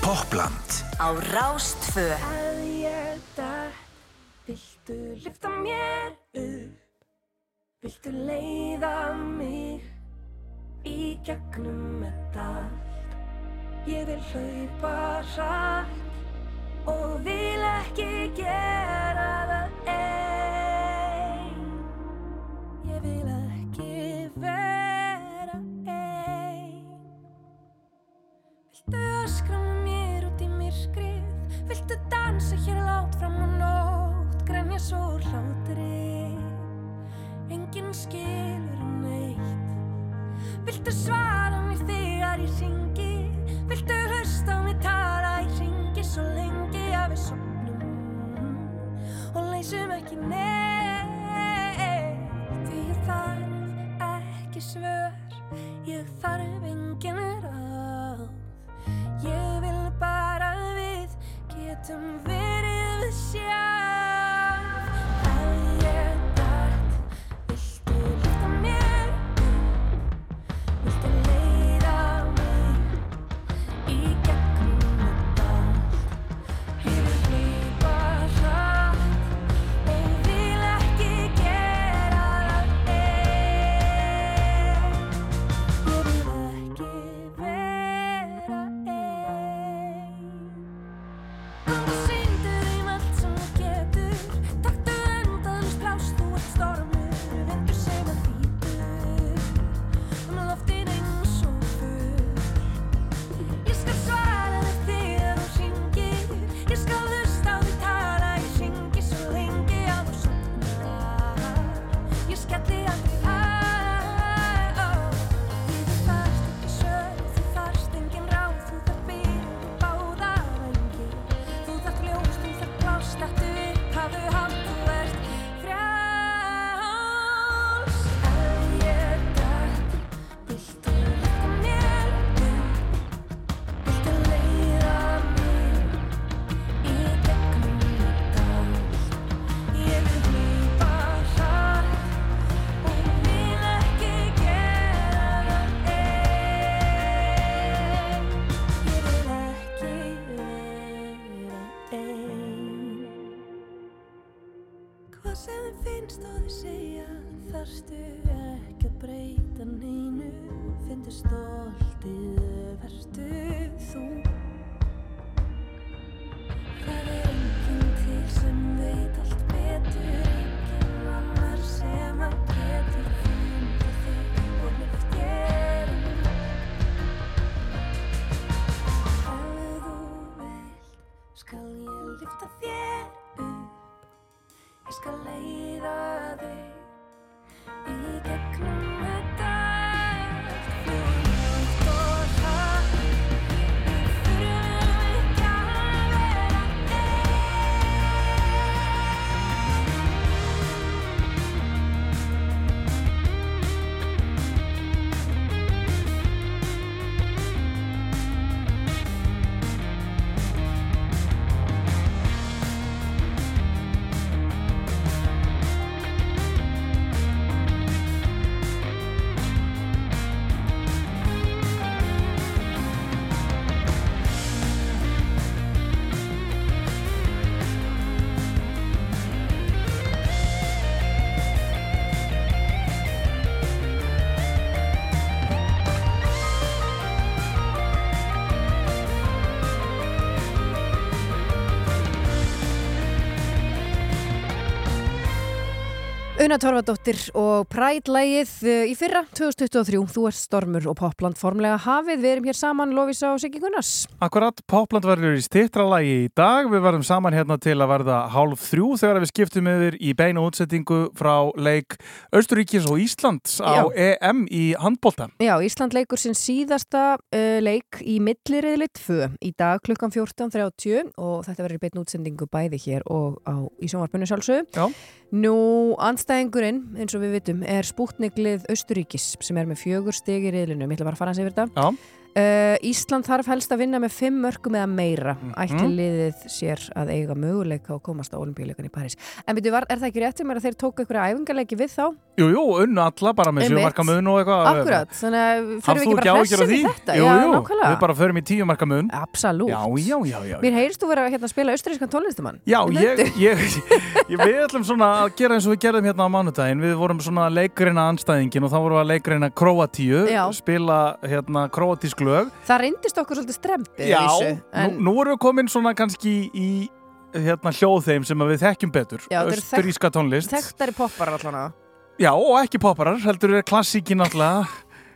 Popland á Rástfö Að ég dætt, viltu lyfta mér upp. Viltu leiða mig í gegnum þetta allt Ég vil hlaupa hratt og vil ekki gera það einn dansa hér látt fram á nótt Grenja svo hlátri Enginn skilur neitt. Viltu svara mér þegar ég ringi Viltu hlusta á mig tala? Ég ringi svo lengi að við sopnum Og leysum ekki neitt. Því ég þarf ekki svör Ég þarf engin ráð getum verið við Una Torfadóttir og Pride-lægið eh, í fyrra 2023, þú ert stormur og popland formlega hafið, við erum hér saman Lofísa og Siggi Gunnars. Akkurat, Popland verður í stittra lagi í dag. Við verðum saman hérna til að verða hálf þrjú þegar við skiptum yfir í beinu útsettingu frá leik Östuríkis og Íslands á Já. EM í handbólta. Já, Ísland leikur sinn síðasta uh, leik í milliriðli 2 í dag klukkan 14.30 og þetta verður í beinu útsendingu bæði hér og á, í sjónvarpunni sjálfsög. Já. Nú, anstæðingurinn, eins og við vitum, er spútniklið Östuríkis sem er með fjögur stegi í riðlinu. Ég ætla bara að fara hans yfir þetta. Já. Uh, Ísland þarf helst að vinna með fimm mörgum eða meira. Mhm. ætli liðið sér að eiga möguleika og komast á olimpíuleikan í París. En byrju, var, er það ekki rétt sem er að þeir tóku einhverja æfingarleiki við þá? Jú, jú, unnu alla bara með sjömarka mun og eitthvað Akkurat, þannig að fyrir við ekki bara því? við þetta? Jú, já, jú, nákvæmlega. við bara förum í tíu marka mun Absolutt. Já, já, já, já. Mér heyrist þú vera hérna að spila austrískan tónlistumann Já, ég, ég, ég, við ætlum svona að gera eins og við gerðum hérna á mánudaginn. Við vorum svona leikreina anstæðingin og þá vorum við að leikreina Króatíu Já. Spila hérna króatísk lög. Það reyndist okkur svolítið strempið Já, nú, en nú erum við komin svona kannski í hérna hljóðheim sem við þekkjum betur. Já, Östuríska tónlist. þekktari poppar allan Já, og ekki popparar, heldur er klassíkin náttúrulega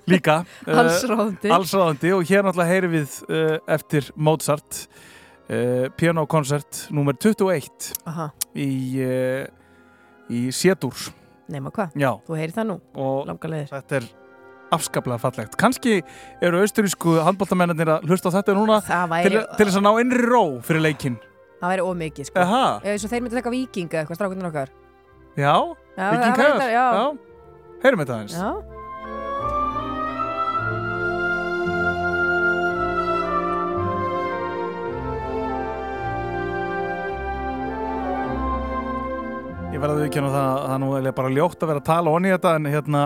líka. Uh, Allsráðandi Allsráðandi og hér náttúrulega heyrim við uh, eftir Mozart uh, pianokoncert nummer 21 Aha, í, í Sétur nema hvað, þú heyrir það nú og Langa leiðir. þetta er afskaplega fallegt. Kannski eru austurísku handbóltamennir að hlusta á þetta núna Það til, væri, til þess að ná innri ró fyrir leikinn. það væri ómikið sko Eða svo þeir myndi taka vikinga eitthvað strákundir okkar já, Já, Viking það væri Kæðar, þetta, já. já. Heyrum þetta aðeins. Já, Ég verði að viðkjöna það að það nú er bara ljótt að vera að tala onni í þetta en hérna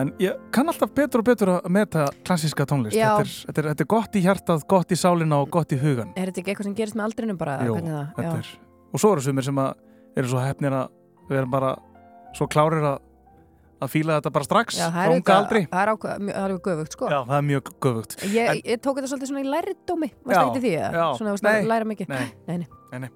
en ég kann alltaf betur og betur að meta klassíska tónlist. Já. Þetta er, þetta, er, þetta er gott í hjartað, gott í sálina og gott í hugan. er þetta ekki eitthvað sem gerist með aldrinum bara? það? þetta Já. er. Og svo eru sumir sem eru svo hefnir að erum bara svo klárir að að fíla þetta bara strax Já, það er aldri. það er það alveg göfugt sko Já, það er mjög göfugt. Ég, En- ég tók þetta svolítið svona í lærdómi Já, Varst það ekki því? eða? já. Svona, varst Nei. að læra mikið Nei, Nei, nei. Nei, nei.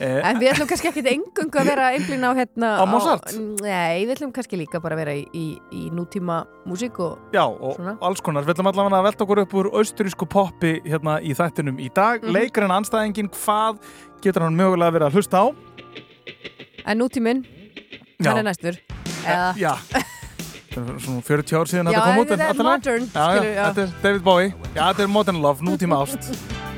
Eh, En við ætlum kannski ekkit engungu að vera einblín á hérna Á Mozart? Nei, við ætlum kannski líka bara að vera í, í, í nútíma músík og Já, og Svona. alls konar. Við ætlum allavega að velta okkur upp úr austurísku poppi hérna í þættinum í dag. Mhm. Leikarinn anstæðingin, hvað getur hann mögulega verið að hlusta á? En nútíminn, Já. hann er næstur Eða, Já. Það er svona 40 ár síðan já, þetta kom út. en þetta er modern Já, já, skilur, já. þetta er David Bowie. Já, þetta er Modern Love, nútíma ást.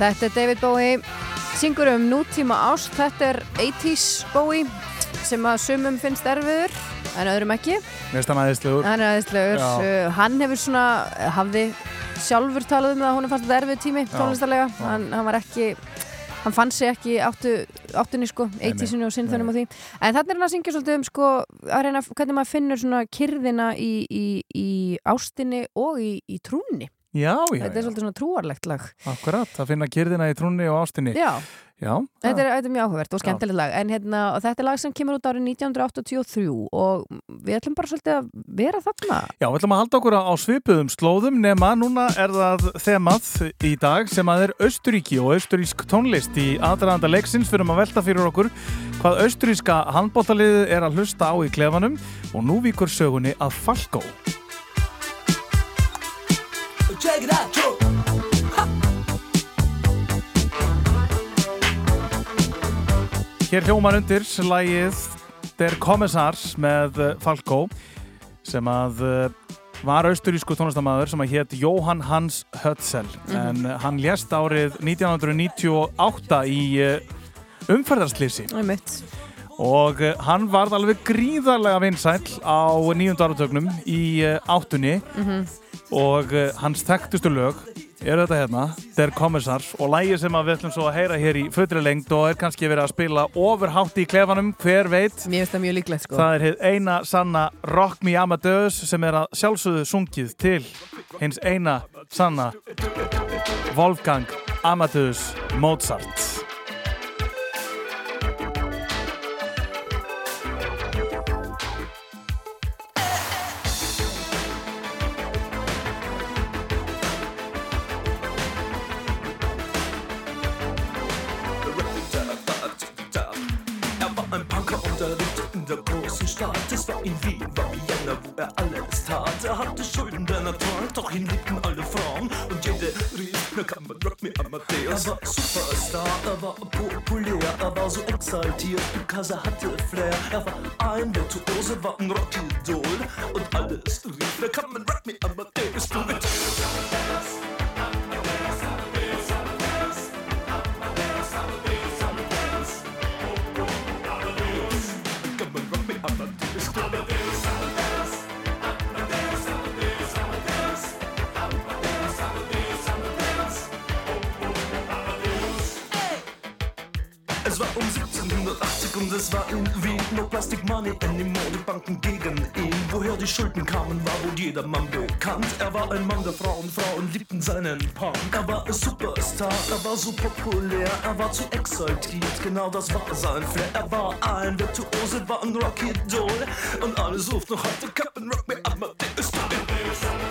Þetta er David Bowie, syngur um nútíma ást, þetta er 80s Bowie sem að sumum finnst erfiður en öðrum ekki. Mér finnst hann aðeinslegur. Hann er aðeinslegur, uh, hann hefur svona, hafði sjálfur talað um það að hún fannst þetta erfið tími tónlistarlega, hann, hann var ekki, hann fann sig ekki áttu, áttunni sko, 80sinu og sinnþönum og því. En þannig er hann að syngja svolítið um sko, að reyna, hvernig maður finnur svona kyrðina í, í, í ástinni og í, í trúnni. Já, já, Þetta er svolítið svona trúarlegt lag. Akkurat, að finna kyrðina í trúnni og ástinni. Já, Já, þetta er, þetta er mjög áhugavert og skemmtilegt lag. En hérna, þetta er lag sem kemur út árið 1983 og við ætlum bara svolítið að vera þarna. Já, við ætlum að halda okkur á svipuðum slóðum nema núna er það þemað í dag sem að er Austuríki og austurísk tónlist í aðræðanda leiksins. Fyrir að velta fyrir okkur hvað austuríska handbótaliðið er að hlusta á í klefanum og nú víkur sögunni að Falkó. Check it out, Joe. Hér hljómar undir lægið Der Kommissars með eh, Falkó sem að eh, var austurísku tónlistamæður sem að hétt Jóhann Hans Hötzel en eh, hann lést árið 1998 í umferðarslýsi Einmitt. Og eh, hann varð alveg gríðarlega vinsæll á nýjöndu áratögnum í eh, áttunni. Og eh, hans þekktustu lög eru þetta hérna, Der Kommissars og lægi sem að við ætlum svo að heyra hér í fötri lengt og er kannski verið að spila ofurhátt í klefanum, hver veit? Mér finnst það mjög líklegt sko. Það er eina sanna Rock Me Amadeus sem er að sjálfsögðu sungið til hins eina sanna Wolfgang Amadeus Mozart Amadeus. Er war Superstar, er war populär, er war so exaltiert, because hatte Flair. Er war ein Virtuose, war ein Rockidol. Und alles rief, na kann man Rock Me Amadeus. Du und es war Wien No Plastic Money anymore, die Banken gegen ihn. Woher die Schulden kamen, war wohl jedermann bekannt. Er war ein Mann der Frauen, Frauen liebten seinen Punk. Er war ein Superstar, er war so populär Er war zu exaltiert, genau das war sein Flair. Er war ein Virtuose, war ein Rocky Doll. Und alle suchten noch heute Captain Rock Me Amadeus Come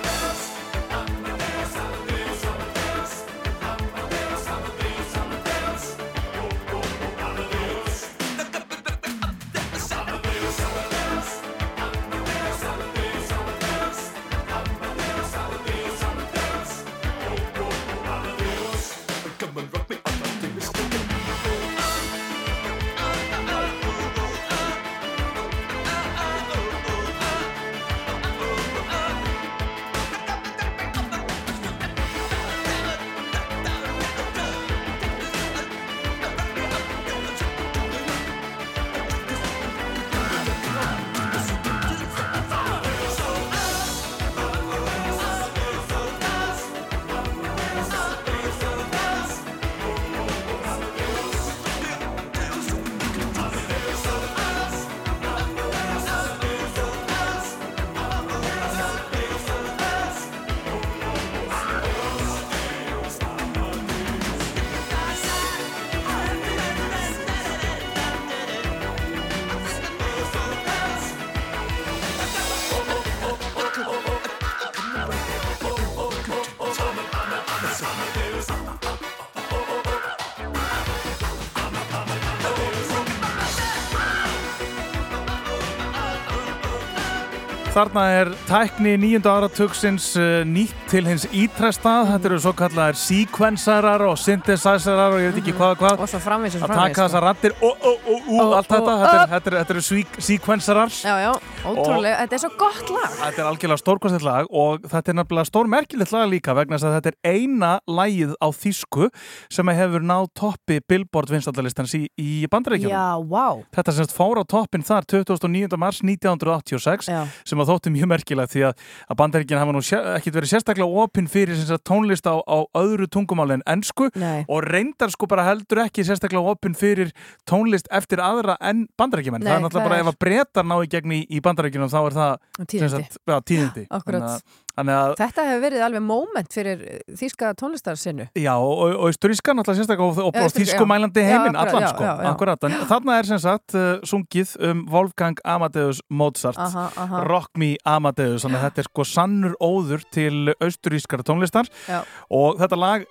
Þarna er tækni nýjunda áratugsins uh, nýtt til hins ítrestað. Þetta eru svo kallar sequencerar og synthesizerar og ég veit ekki hvað og hvað. Og svo framvís og Að framvís. taka þessar rattir og, og, og, og allt þetta. Þetta er- Þetta eru- sequencerar. Já, já, ótrúlega. Þetta er svo gott lag. Þetta er algjörlega stórkostið lag og þetta er nefnilega stórmerkilegt lag líka vegna þess að þetta er eina lagið á þýsku sem hefur náð toppi Billboard vinstallistans í, bandaríkjunum. Já, vá. Þetta semst fór á toppin þar 29. mars 1986 Já. Sem að þótti mjög merkilegt því að, að bandaríkjana hafa nú ekkit verið sérstaklega opinn fyrir sagt, tónlist á, á öðru tungumáli en ennsku Nei. og reyndar sko bara heldur ekki sérstaklega opinn fyrir tónlist eftir aðra en bandaríkjumenn. Það er náttúrulega bara ef að breytar ná í gegn í, í bandaríkjunum þá er það Tíðindi. sagt, já, tíðindi. Akkurat. Þannig þannig Þetta hefur verið alveg moment fyrir þýska tónlistarsinnu. Já, og, og, og austuríska náttúrulega sérstaklega og, og, þýskumælandi heiminn, allan já, sko, já, já. akkurat. Þarna er sem sagt uh, sungið um Wolfgang Amadeus Mozart, Aha, aha. Rock Me Amadeus, þannig að þetta er sko sannur óður til austurískara tónlistar Já. og þetta lag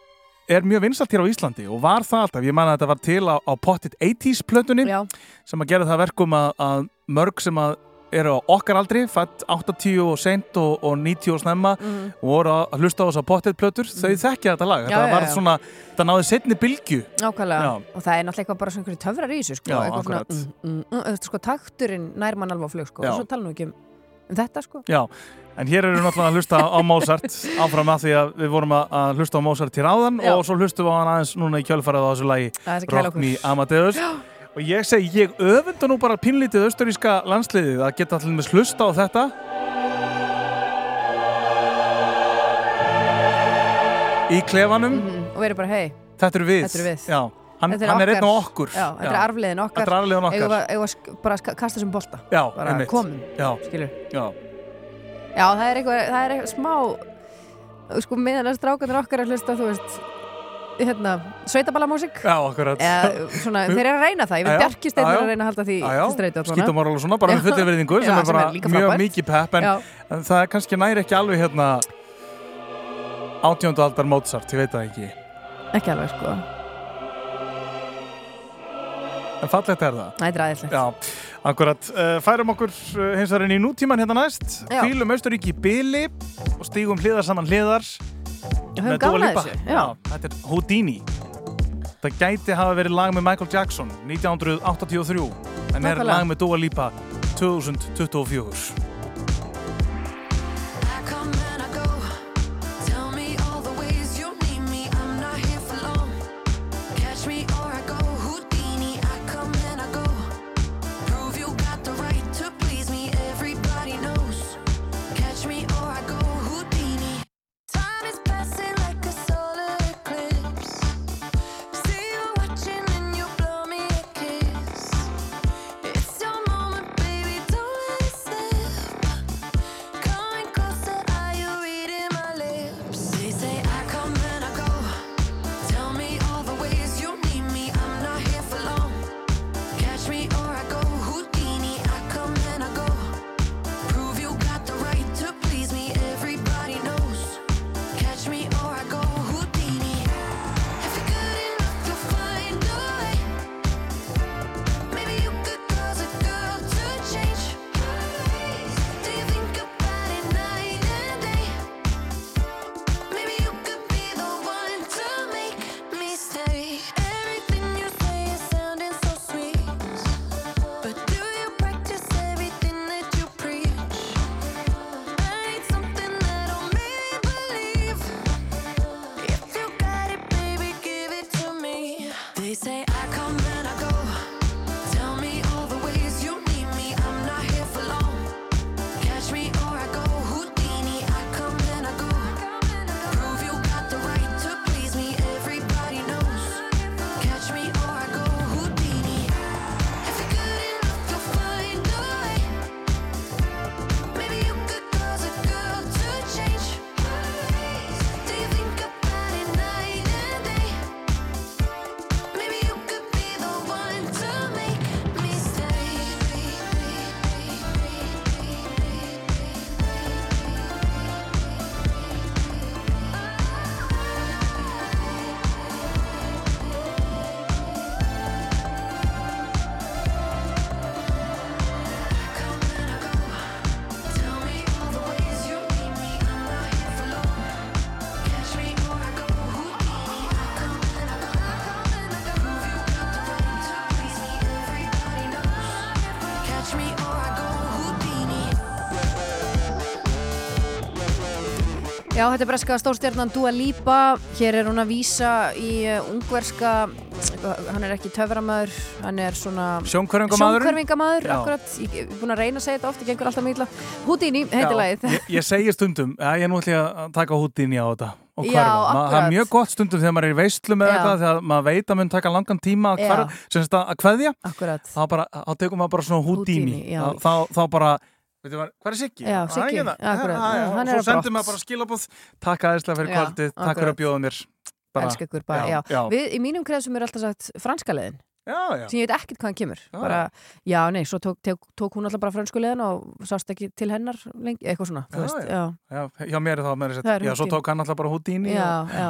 er mjög vinsalt hér á Íslandi og var það alltaf, ég man að þetta var til á, á pottit 80s plötunni Já, sem að gera það verkum að, að mörg sem að eru á okkar aldri, fætt 80 og seint og, og 90 og snemma mhm. og voru að hlusta á þess að pottit plötur þau þekkja þetta lag, Já, þetta já, var já. svona þetta náði setni. Já. Og það er náttúrulega eitthvað bara svona töfrar í þessu, sko. Já, eitthvað svona, mm, mm, mm, sko, takturinn nær mann alveg á flug, sko. Já. Og svo tala nú ekki um, um þetta, sko. Já, en hér eru náttúrulega að hlusta á Mozart áfram að því að við vorum að, að hlusta á Mozart til áðan Já. og svo hlustum við á hann aðeins núna í kjölfarið á þessu lagi Það Rock. Me Amadeus og ég segi, ég öfunda nú bara pínlítið austuríska landsliðið að geta allir með hlusta á þetta. Í klefanum. Mhm, Og við erum bara, hei, þetta eru við, Þetta eru við. Já, hann, Þetta er hann er einn á okkur. Já, þetta er arfliðin okkar. Er okkar. Að sk- bara kasta þessum bolta. Já, Bara komum, Já, já, Já, það er eitthvað, það er eitthvað smá, sko, meðan að strákanir okkar að hlusta, þú veist, hérna, sveitaballamúsík. þeir eru að reyna það, ég veit já, er að reyna að halda því skítamóral og svona, bara með Já. fullir verðingu sem er bara mjög mikið pepp en, það er kannski næri ekki alveg hérna átjóndu aldar Mozart, ég veit það ekki. Ekki alveg, sko. en fallegt er það. Það er aðeinslegt. Akkurat, uh, færum okkur uh, hins vegar inn í nútíman hérna næst. Já. Hvílum Austuríki í byli og stígum hliðar saman hliðar með Dua Lipa. þetta er Houdini. Það gæti hafa verið lag með Michael Jackson 1983 en er lag með Dua Lipa 2024 Já, þetta er breska stórstjarnan Dua Lipa. Hér er hún að vísa í uh, ungverska hann er ekki töframæður hann er svona akkurat. Ég er búin að reyna að segja þetta oft, ég gengur alltaf mýla Houdini heitir lagið. ég, ég segi stundum, ég er nú ætla að taka Houdini á þetta Það er mjög gott stundum þegar maður er í veislu með þetta þegar maður veit að mun taka langan tíma að, Já. hver, sem sagt að kveðja Akkurat. þá, bara, þá tekum maður bara svona Houdini, Houdini, þá, þá, bara maður, hvað er Siggi? Já, er Siggi, hérna. akkurat. Er svo sendir maður bara skilabóð takk aðeinslega fyrir Já, kvöldið, takk fyrir að bjóða mér bara, Elska ykkur bara, já, í mínum kreðsum er alltaf sagt franska já. Sem ég veit ekkert hvaðan kemur Já. bara, já, nei, svo tók, tók, tók hún alltaf bara fransku leiðin og sást ekki til hennar lengi, eitthvað svona, þú Já, veist, já. já, mér er það Það er þess að, já, svo tók hann alltaf bara og, já.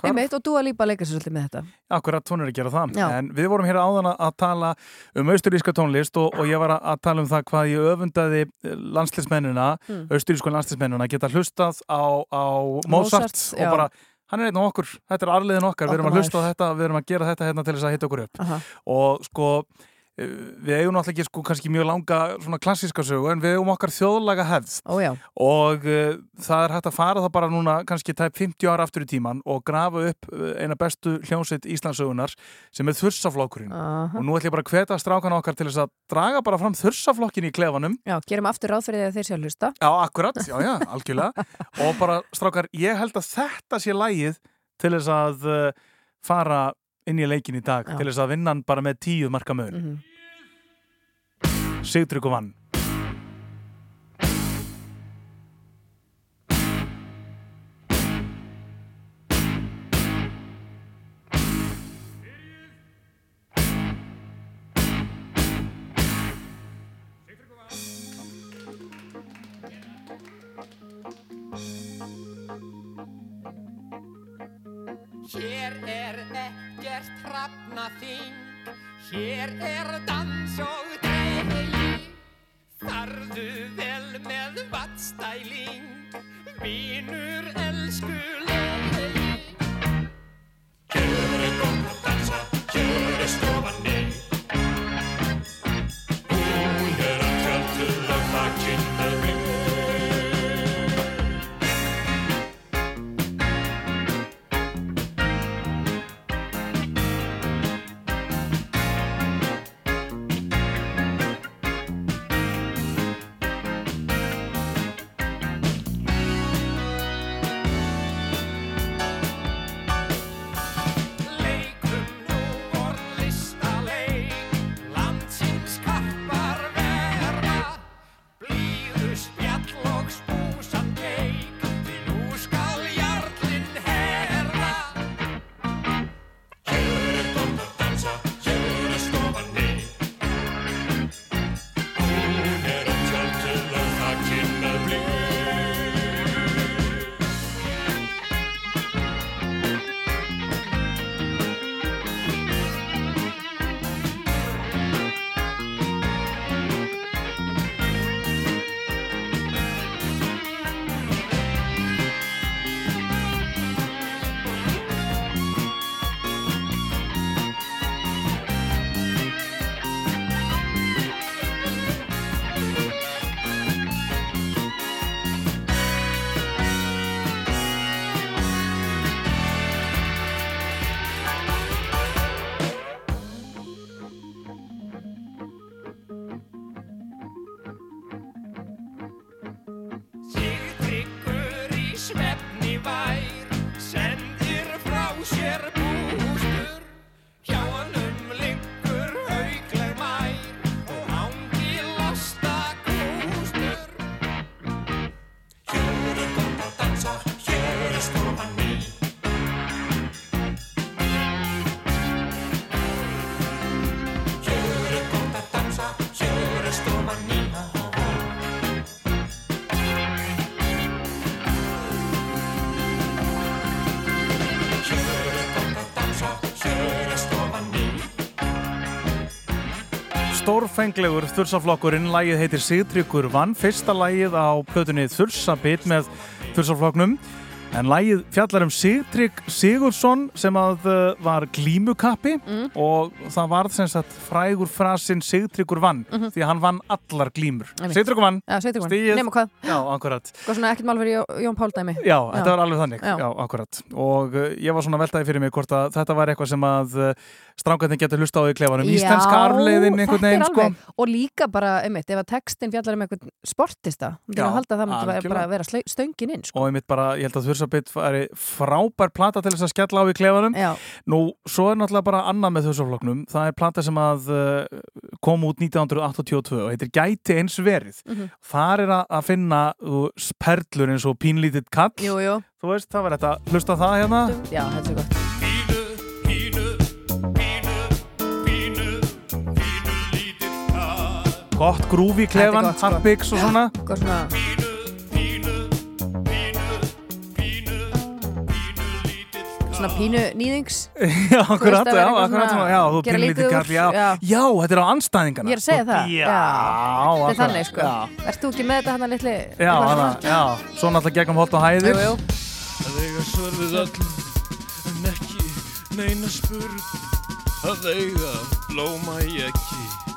hvar- Einmitt, og Dua Lipa leikar sér svolítið með þetta Akkurat, hún er að gera það. En við vorum hér áðan að- að tala um austuríska tónlist og, og ég var að- að tala um það hvað ég öfundaði landslismennina, Mm. austurísku landslismennina, geta hlustað á, á Mozart, Mozart, og bara, hann er einn og okkur, þetta er arliðin okkar, við erum að hlusta á þetta, við erum að gera þetta hérna til þess að hitta okkur upp. Aha. Og sko, við eigum náttúrulega ekki sko kannski mjög langa svona klassíska sögu en við eigum okkar þjóðlaga hefð. Ó og uh, það er hægt að fara það bara núna kannski tæp 50 ára aftur í tíman og grafa upp uh, eina bestu hljómsveit Íslandsögunar sem er þursaflokkurinn. Aha. Og nú ætlum ég bara að hveta strákana okkar til þess að draga bara fram þursaflokkin í klefanum. Já, gerum aftur ráð fyrir því að þeir sé að hlusta. Já, akkurat, já, já, algjörlega. Og bara strákar, ég held að þetta sé lægið til þess að uh, fara inn í leikin í dag Já. til þess að vinna hann bara með tíu marka mun mm mm. Sigtrygg og vann Hér er ekkert hrafnaþing, hér er dans og dreigi. Farðu vel með vatstæling, vinur elskulegi. Hér er gott að dansa, hér er stofan Stórfenglegur þursaflokkurinn, lægið heitir Sigtryggur vann, fyrsta lægið á plötunni Þursabit með þursaflokknum En lægið fjallar um Sigtrygg Sigurðsson sem að uh, var glímukappi Mm. og það varð sem sagt frægur frasinn Sigtryggur vann því að hann vann allar glímur. Sigtryggur vann, Já, sveitir Stigið. Nefna hvað, já, akkurat. hvað svona ekkert mál fyrir Jón Pál dæmi Já, þetta var alveg þannig, Já. já, akkurat. Og uh, ég var svona veltaði fyrir mig hvort að þetta var eitthvað sem að uh, strákarnir getur hlusta á í klefanum. Íslenska arfleiðin einhvern veginn, er sko. Og líka bara, einmitt, ef að textin fjallar um einhvern sportista myndi Já, að það myndi bara- vera stöngin inn sko. Og einmitt bara, ég held að Þursabit væri frábær plata til þess að skella á í klefanum. Já, Nú, svo er náttúrulega bara annað með Þursafloknum. Það er plata sem að uh, kom út 1982 og heitir Gæti eins verið. Mhm. Þar er að, finna uh, perlur eins og pínlítið kall. jú, jú Þú veist, það var þetta hlusta það hérna. Já, Gott grúfi í klefan, harpiks og svona. Gott svona, Pínu, pínu, pínu, pínu, pínu svona pínu nýðings Já, akkurat, að já, akkurat. svona- Já, þú pínlítið lítið kall, já. já. Já, þetta er á anstæðingana. Ég er að segja það, Já, já. Þetta er þannig sko Ert þú ekki með þetta hann litli já, já. Svo náttúrulega gegnum holt og hæðir. Jú, jú Að eiga svar við öllum en ekki neina spurn Að eiga blóma í ekki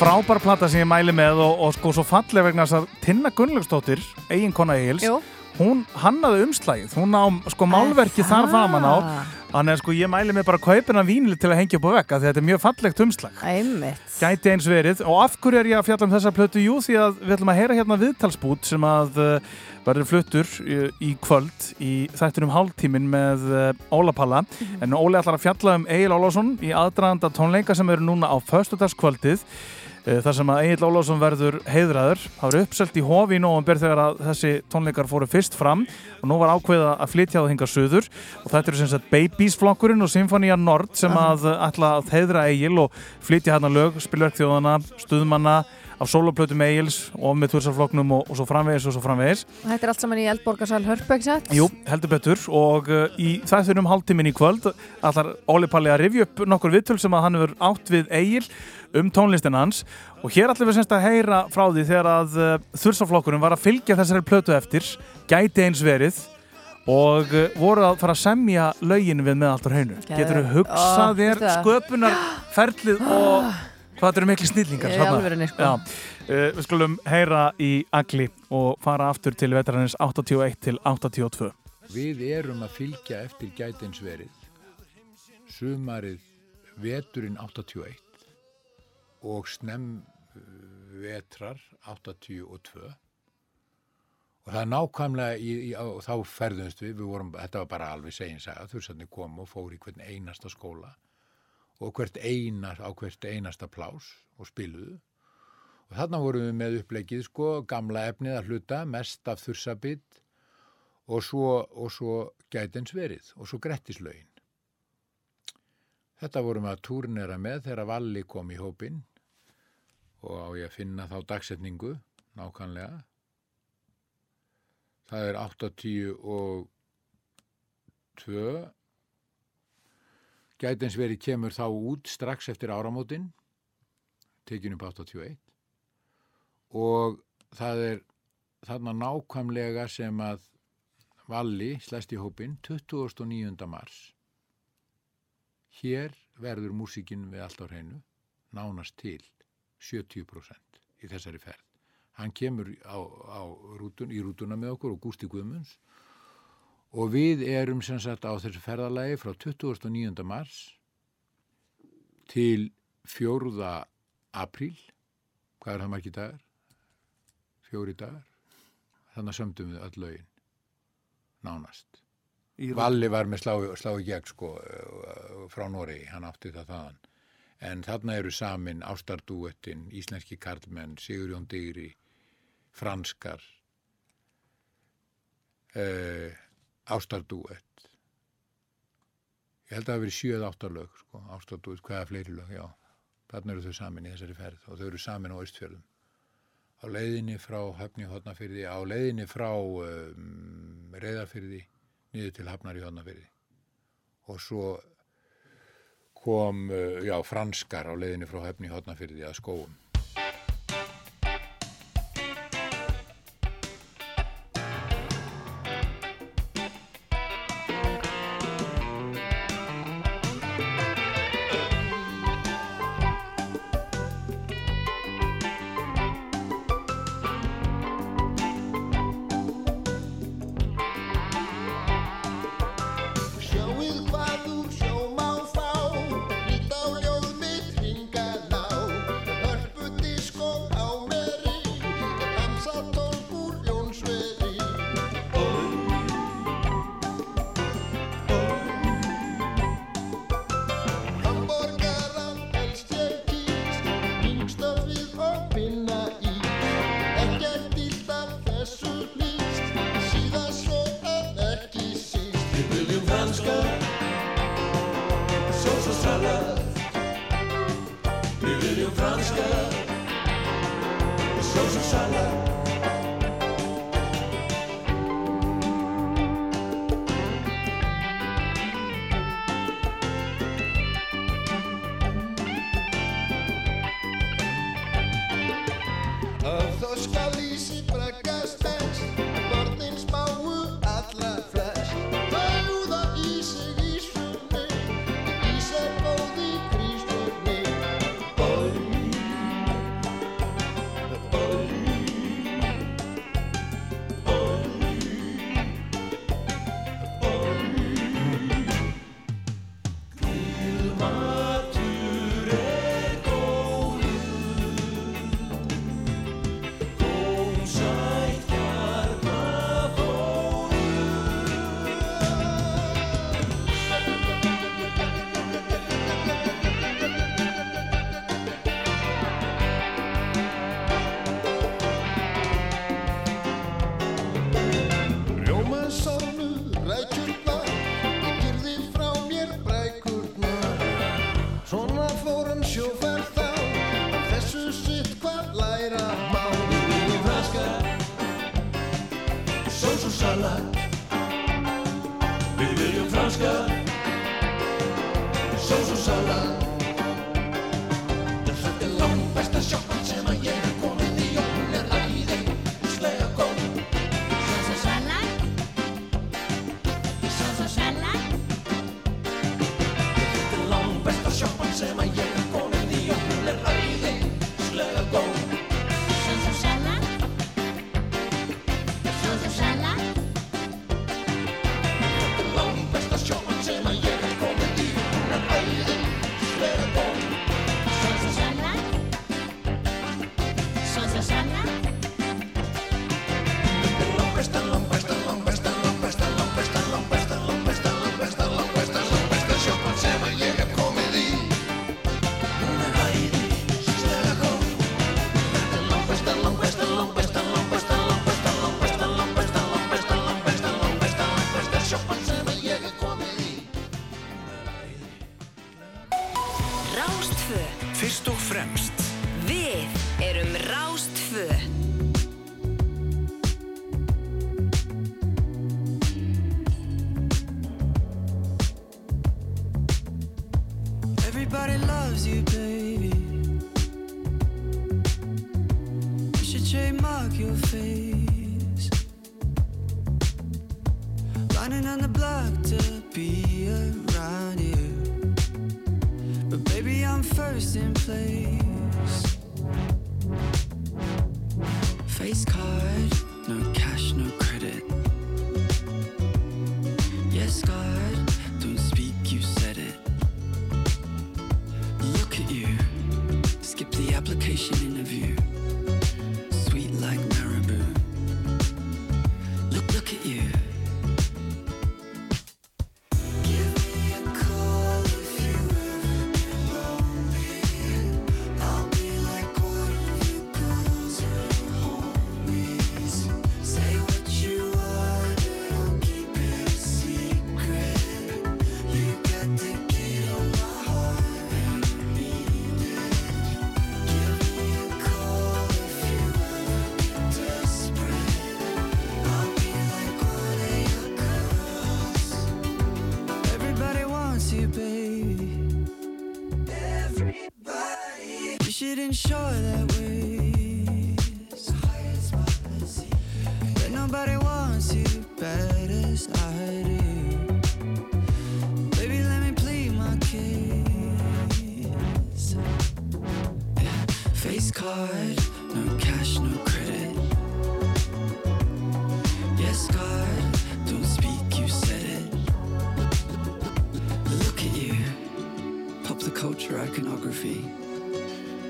Frábær plata sem ég mæli með og, og sko svo falleg vegna þess að Tinna Gunnlaugsdóttir, eiginkona Egils, Jú. hún hannaði umslægið, hún á sko málverki þar á. Ah, Þannig að sko ég mæli mig bara kaupina vínli til að hengja upp á vekka því að þetta er mjög fallegt umslag. Einmitt. Gæti eins verið. Og af hverju er ég að fjalla um þessa plötu? Jú því að við ætlum að heyra hérna viðtalsbút sem að uh, verður fluttur í, í kvöld í þættunum hálftímin með uh, Óla Palla. En Óli ætlar að fjalla um Egil Ólásson í aðdraganda tónleika sem eru núna á föstudagskvöldið. uh, þar sem að Egil Ólásson verður heiðraður. Það var uppselt í hofi í nóvambur þegar að þessi tónleikar fóru fyrst fram. Og nú var ákveða að flytja það hinga söður og þetta eru sem sagt Babies flokkurinn og Sinfonia Nord sem að ætla að heiðra Egil og flytja hérna lög, spilverk þjóðana, stuðmanna af soloplötum Egils og með tursafloknum og, og svo framvegis og svo framvegis. Þetta er allt saman í Eldborgarsal Hörpu, ekki sett? Jú, heldur betur og uh, í þættunum hálftíminn í kvöld ætlar Óli Palli að rifja upp nokkur viðtöl sem að hann hefur átt við Egil um tónlistin hans og hér ætlum við semst að heyra frá því þegar að uh, þursaflokkurinn var að fylgja þessari plötu eftir, gæti eins verið og uh, voru að fara að semja lögin við með allt á hreinu. Geðveikt. Getur þú hugsað Ó, þér sköpunarferlið og hvað þetta eru miklu snillingar. Sko. Já, uh, við skulum heyra í Agli og fara aftur til veteranins 81 til 82. Við erum að fylgja eftir gætinsverið sumarið veturinn 81 og snem uh, vetrar 82 og það er nákvæmlega í, í, á, þá ferðumst við, við vorum, þetta var bara alveg seginsaga, þurrsarnir kom og fór í hvern einasta skóla og hvert einar, á hvert einasta plás og spiluðu og þarna vorum við með upplegið sko, gamla efnið að hluta, mest af þursabitt og svo, svo gætins verið og svo grettislaugin. Þetta vorum við að túrnera með þegar Valli kom í hópin og á ég að finna þá dagsetningu nákvæmlega. Það er 80 og 2. Gætins verið kemur þá út strax eftir áramótin, tekinu upp 81 og það er þarna nákvæmlega sem að Valli slæst í hópin 29. mars. Hér verður músikinn við allt á hreinu nánast til 70% í þessari ferð. Hann kemur á, á rútun, í rútuna með okkur og Gústi Guðmunds og við erum sem sagt á þessu ferðalagi frá 29. mars til 4. apríl. Hvað er það margir dagar? Fjóri dagar. Þannig sömdum við öll lögin nánast. Valli var með slá, slá í gegn sko uh, frá Noregi, hann átti það þaðan. En þarna eru samin Ástardúettin, Íslenski karlmenn, Sigurjón Digri, Franskar, uh, Ástardúett. Ég held að það hafi verið sjö eða átta lög, sko, Ástardúett, hvaða fleiri lög, já. Þarna eru þau samin í þessari ferð og þau eru samin á Austfjörðum. Á leiðinni frá Höfni Hótnafyrði, á leiðinni frá um, Reyðarfyrði, niður til Hafnar í Hótnafyrði. Og svo kom, uh, já, franskar á leiðinni frá Höfni í Hótnafyrði að skóum.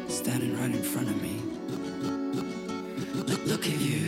standing right in front of me. Look, look at you.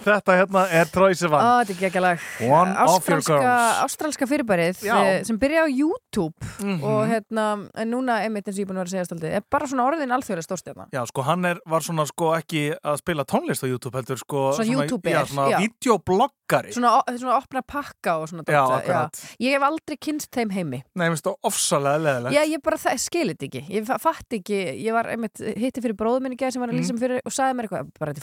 Þetta hérna er Troy Sivan Ó, þetta er geggjalag One of your girls. ástralska fyrirbærið Já. eh, sem byrja á YouTube Mhm. og hérna, en núna einmitt eins og ég búin að vera að segja staldið, er bara svona orðin alþjóðlega stórstjarna Já, sko, hann er, var svona sko ekki að spila tónlist á YouTube heldur, sko Svona YouTuber, Já, svona já. videobloggari svona, svona opna pakka og svona Já, dót, akkurat. Ég hef aldrei kynst þeim heimi Nei, ég finnst það ofsalega leðilegt Já, ég bara það, skilit ekki Ég fa- fatt ekki, ég var einmitt hitti fyrir bróðum minni gæði sem var að lýsa Mm. mig fyrir og sagði mér eitthvað, bara þetta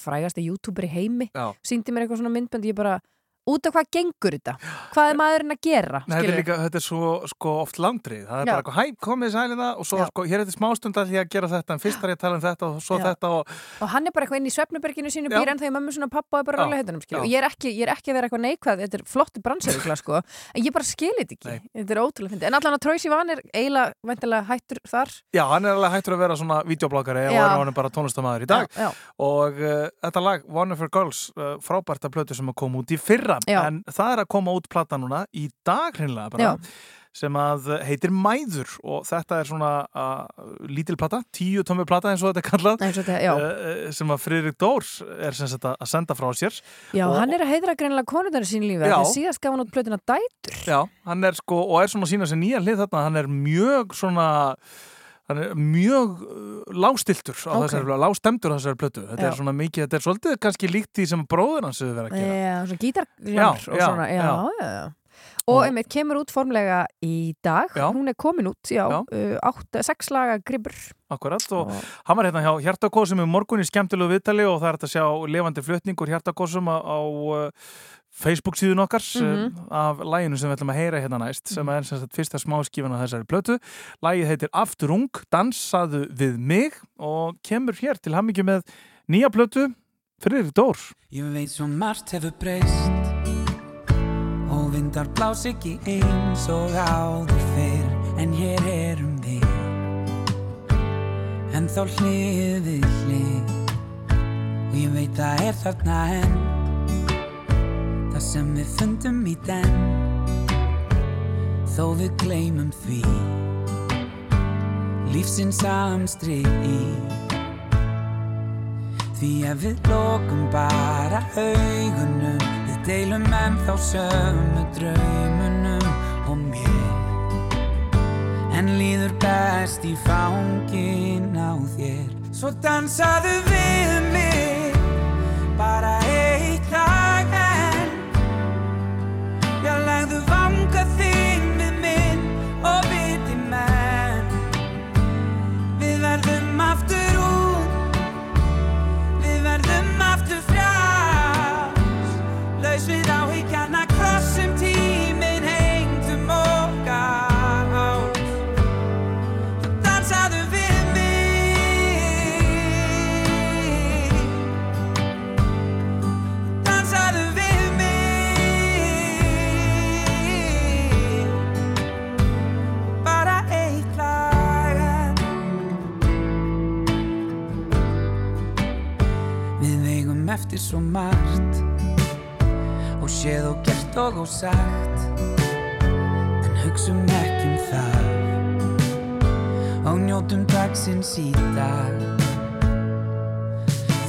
er ég út af hvað gengur þetta? Hvað er maðurinn að gera Nei, þetta er líka, þetta er svo sko oft landrið, það er Já. bara eitthvað, hæ, komið sælina og svo sko, hér er þetta smástund að því að gera þetta en fyrst er ég að tala um þetta og svo Já. þetta og og hann er bara eitthvað inn í svefnuberginu sínu býr en þegar mömmu svona pappa og er bara rálega heitunum Já. og ég er, ekki, ég er ekki að vera eitthvað neikvæð þetta er flottu bransarugla sko. En ég bara skilit ekki, Nei. þetta er ótrúlega fyndi en allan að Troy Sivan er eiginlega hættur þar. Já, hann er alveg hættur að vera svona videobloggari og er hann bara tónlistamæður í dag. Já, og uh, þetta lag One of Your Girls uh, frábært að plötu sem að koma út í fyrra Já. en það er að koma út plata núna í dag hreinlega bara Já. sem að heitir Mæður. Og þetta er svona uh, lítil plata, tíu tómi plata eins og þetta er kallað. Og þetta, uh, sem að Friðrik Dórs er sem sagt að senda frá sér. Já, og, hann er að heidra greinilega konundar í sín lífi. Já. þegar síðast gaf hann út plötuna Dætur. Já, hann er sko, og er svona að sína sér nýja hlið þarna, hann er mjög svona hann er mjög uh, lágstiltur á Ok. þessari plötu, lágstemdur á þessari plötu þetta Já. er svona mikið, þetta er svolítið kannski líkt því sem bróður hans hefur verið að gera Já, svona gítar Já, og svona, já, já. já, já. Og einmitt kemur út formlega í dag, Já. hún er komin út, já, Já. Uh, sex laga gribur. Akkurat og hann var hérna hjá Hjartakósum í morgun í skemmtilegu viðtali og það er hægt að sjá levandi flutningur Hjartakósum á, á uh, Facebook síðun okkar Mhm. uh, af læginu sem við ætlum að heyra hérna næst sem er sem sagt fyrsta smáskifan á þessari plötu lægið heitir Afturung, dansaðu við mig og kemur hér til hammingju með nýja plötu Friðrik Dór Ég veit svo margt hefur breyst Og vindar blás ekki eins og áður fyrr En hér erum við. En þá hlið við hlið Og ég veit það er þarna enn. Það sem við fundum í den Þó við gleymum því. Lífsins samstri í. Því ef við lokum bara augunum Deilum ennþá sömu draumunum og mér. En líður best í fangin á þér. Svo dansaðu við mig Bara eitt lag enn. Já, legðu vanga þín eftir svo margt. Og séð og gert og og sagt En hugsum ekki um það. Og njótum dagsins í dag.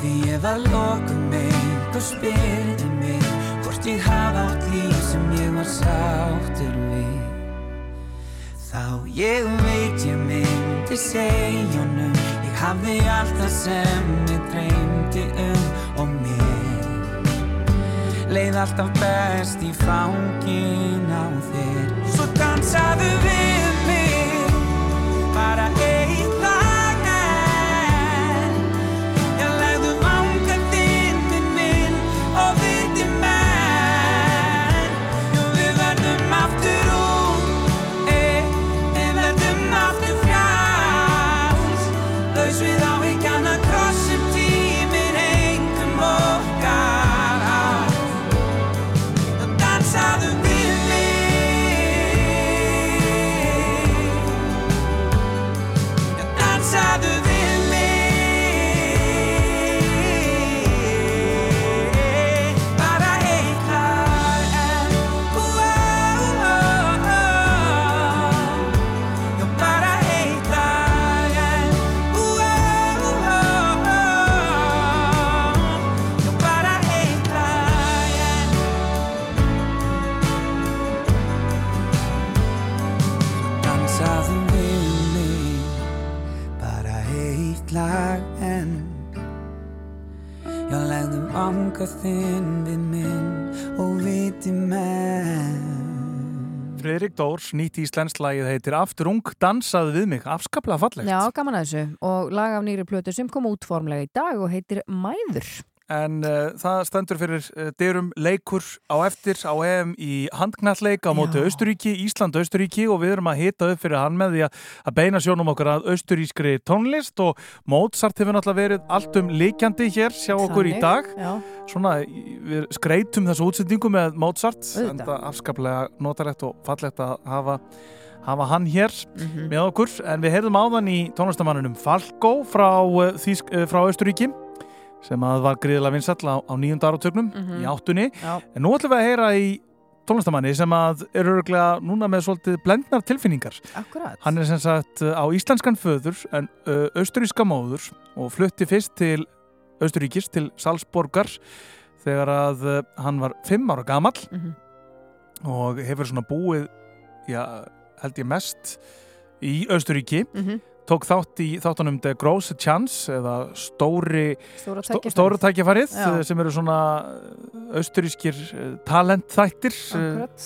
Því ef að lokum einhver spyrði mig Hvort ég hafa átt líf sem ég var sáttur við. Þá ég veit ég myndi segja honum hafði allt það sem ég dreymdi um. og Leið alltaf best í fangin á þér. Svo dansaðu við mig Bara Dórs, nýtt íslenskt lagið heitir Aftur ung dansaði við mig, afskaplega fallegt. Já, gaman að þessu og lag af nýri plötu sem kom út formlega í dag og heitir Mæður. En uh, það stendur fyrir uh, dyrum leikur á eftir á EM í handknalleik á móti Austuríki, Ísland-Austuríki og við erum að hita upp fyrir hann með því að, beina sjónum okkur að austurískri tónlist og Mozart hefur náttúrulega verið allt um líkjandi hér, sjá okkur í Þannig, dag. já. Svona, í- við skreitum þessu útsendingu með Mozart, Auðvitað. en það afskaplega notalegt og fallegt að hafa hafa hann hér Mhm. með okkur en við heyrðum áðan í tónlistamanninum Falco frá, uh, frá Austuríki sem að var gríðilega vinsall á, á nýjunda áratögnum Mhm. í áttunni Já. en nú ætlum við að heyra í tónlistamanni sem að eru örgulega núna með svolítið blendnar tilfinningar Akkurat. hann er sem sagt uh, á íslenskan föður en uh, austuríska móður og flutti fyrst til Austuríkis til Salzborgar þegar að uh, hann var fimm ára gamall Mhm. og hefur svona búið já, held ég mest í Austuríki Mhm. Tók þátt í þáttunum The Gross Chance eða Stóri Stóra Stó, tækifærið. Stóra tækjafarið eh, sem eru svona austurískir talentþættir eh, Akkurat.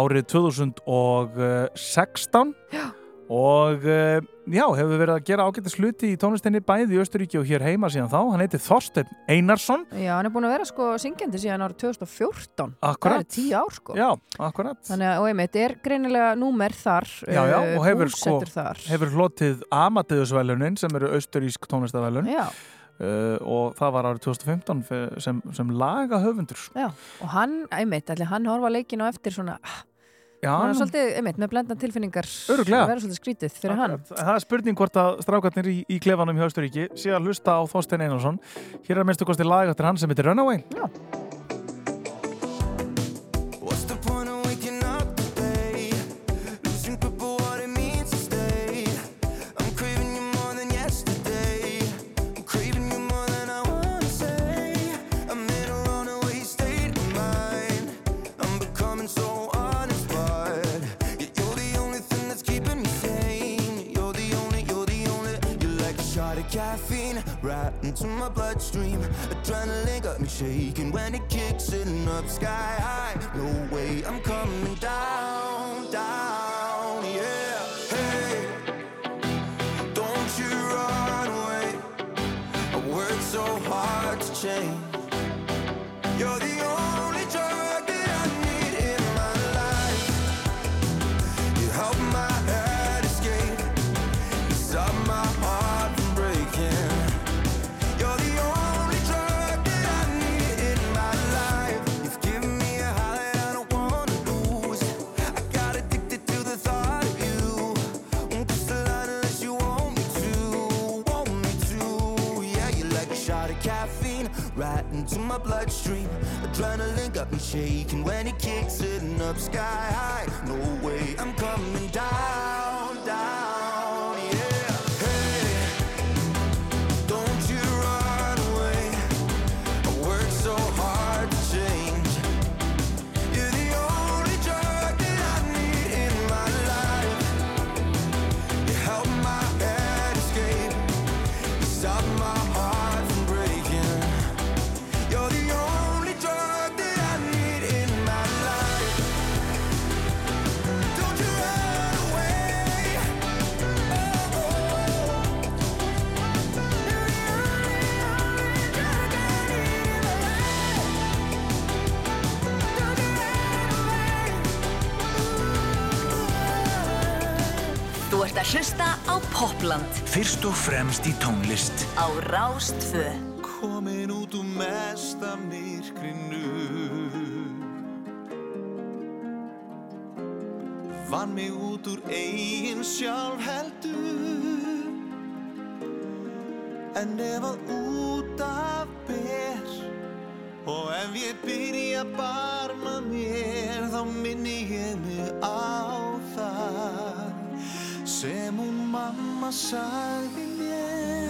árið 2016 Já. Og eh, já, hefur verið að gera ágættis hluti í tónlistinni bæði í Austuríki og hér heima síðan þá hann heitir Þorsteinn Einarsson Já, hann er búin að vera sko syngjandi síðan árið 2014. Akkurat. Það er tíu ár sko. Já, akkurat Þannig að, og einmitt, er greinilega númer þar, Já, já, uh, og hefur sko þar. hefur hlotið Amadeusvælunin sem eru austurísk tónlistavælun Já. uh, og það var árið 2015 fe- sem, sem laga höfundur Já, og hann, einmitt, allir hann horfa leikin á eftir svona, hann er svolítið, einmitt, með blenda tilfinningar. Örugglega. Það verður svolítið skrítið fyrir hann. Það er spurning hvort að strákarnir í, í klefanum hjá Austuríki sé að hlusta á Þorstein Einarsson Hér er að minnstu kosti lag eftir hann sem heitir Runaway Já caffeine right into my bloodstream. Adrenaline got me shaking when it kicks in up sky high. No way, I'm coming down, down, yeah. Hey, don't you run away. I worked so hard to change. Into my bloodstream. Adrenaline got me shaking when it kicks it up sky high. No way, I'm coming down, ert að hlusta á Popland Fyrst og fremst í tónlist. Á Rástfö. Komin út úr mesta myrkrinu. Vann mig út úr eigin sjálf heldur. En ef að út af ber Og ef ég byrja að barma mér Þá minni ég mig á Sem hún mamma sagði mér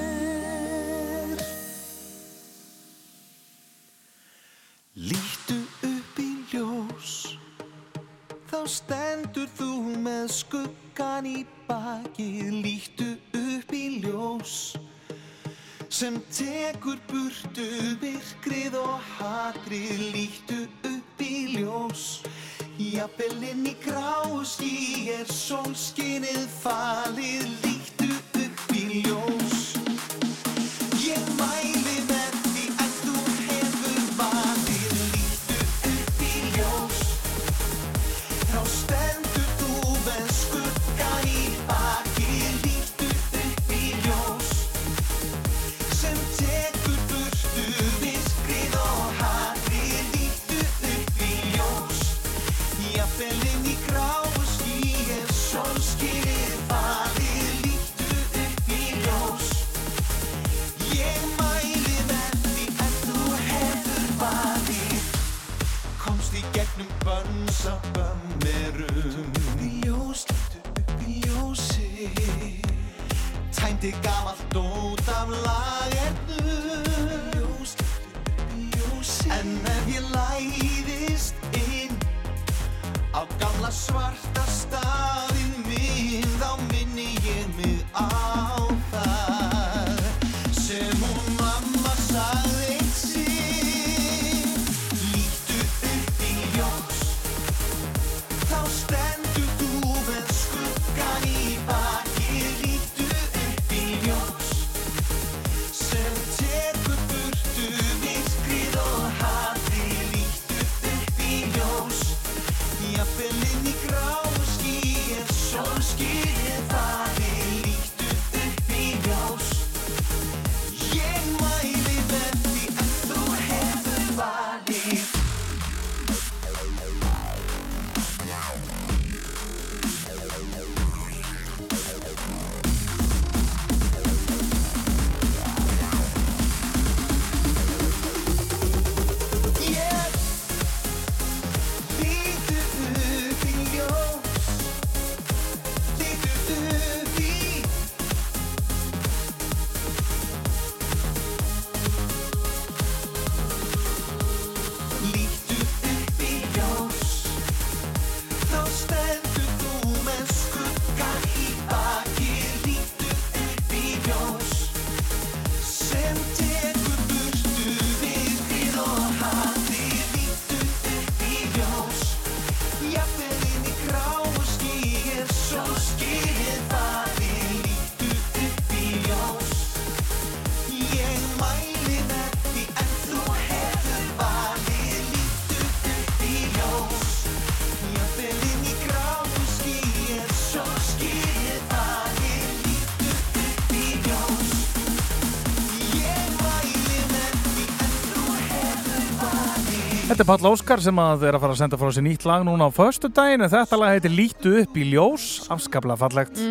Pall Óskar sem að er að fara að senda frá sér nýtt lag núna á föstu daginn en þetta lag heitir Lítu upp í ljós afskaplega fallegt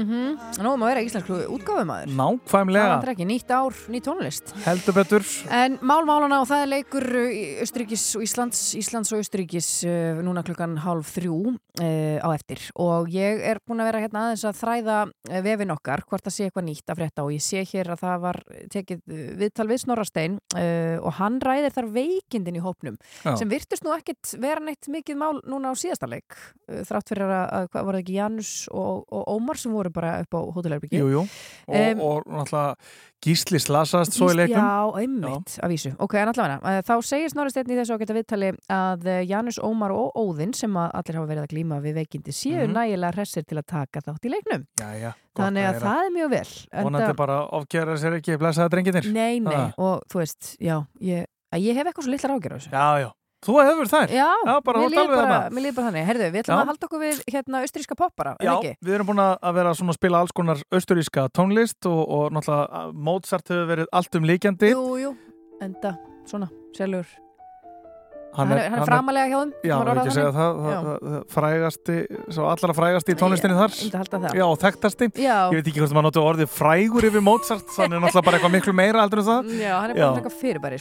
Nú má vera íslensku útgáfumæður Það Nákvæmlega, vantar ekki nýtt ár, ný tónlist. Heldur betur. En málmálana og það er leikur uh, í Östuríkis og Íslands, Íslands og Östuríkis uh, núna klukkan hálf þrjú uh, á eftir. Og ég er búin að vera hérna aðeins að þræða vefin okkar hvort það sé eitthvað nýtt að frétta og ég sé hér að það var tekið viðtal við Snorrastein uh, og hann ræðir þar veikindin í hópnum Já. sem virtust nú ekkit vera neitt mikið mál núna á síðasta leik þrátt fyrir að, að var það ekki Janus og, og Ómar sem voru bara upp á hótelherbyggi Jú, jú, og, og náttúrulega Gísli slasast svo í leiknum Já, einmitt, að vísu. Ok, en allavega, eh, þá segir Snorri Steinn í þessu ágæta viðtali að eh, Janus, Ómar og Óðinn sem að allir hafa verið að glíma við veikindi séu Mhm. nægilega hressir til að taka þátt í leiknum. Jæja, Þannig að það er mjög vel. Vonandi bara ofgjara sér ekki blessaða drenginir Nei, nei, Ah. og þú veist, já, ég, að ég hef eitthvað svo litlar ágjör Já, já, þú hefur þær Já, bara, mér líður alveg bara, bara þannig. Herðu, við ætlum Já. að halda okkur við hérna austríska poppara, Já, við erum búin að vera að spila alls konar austuríska tónlist og, og náttúrulega Mozart hefur verið allt um líkjandi Jú, jú, enda, svona, selur. Hann er- er framalega hjá þeim, Já, ég orðað ekki segja þannig. það, það, Já. það, frægasti, svo allra frægasti í tónlistinni Já, þar. Já, og þekktasti Já. Ég veit ekki hvort maður notu orðið frægur yfir Mozart þannig er náttúrulega bara eitthvað miklu meira heldur en það Já, hann er bara eitthvað fyrirbæri,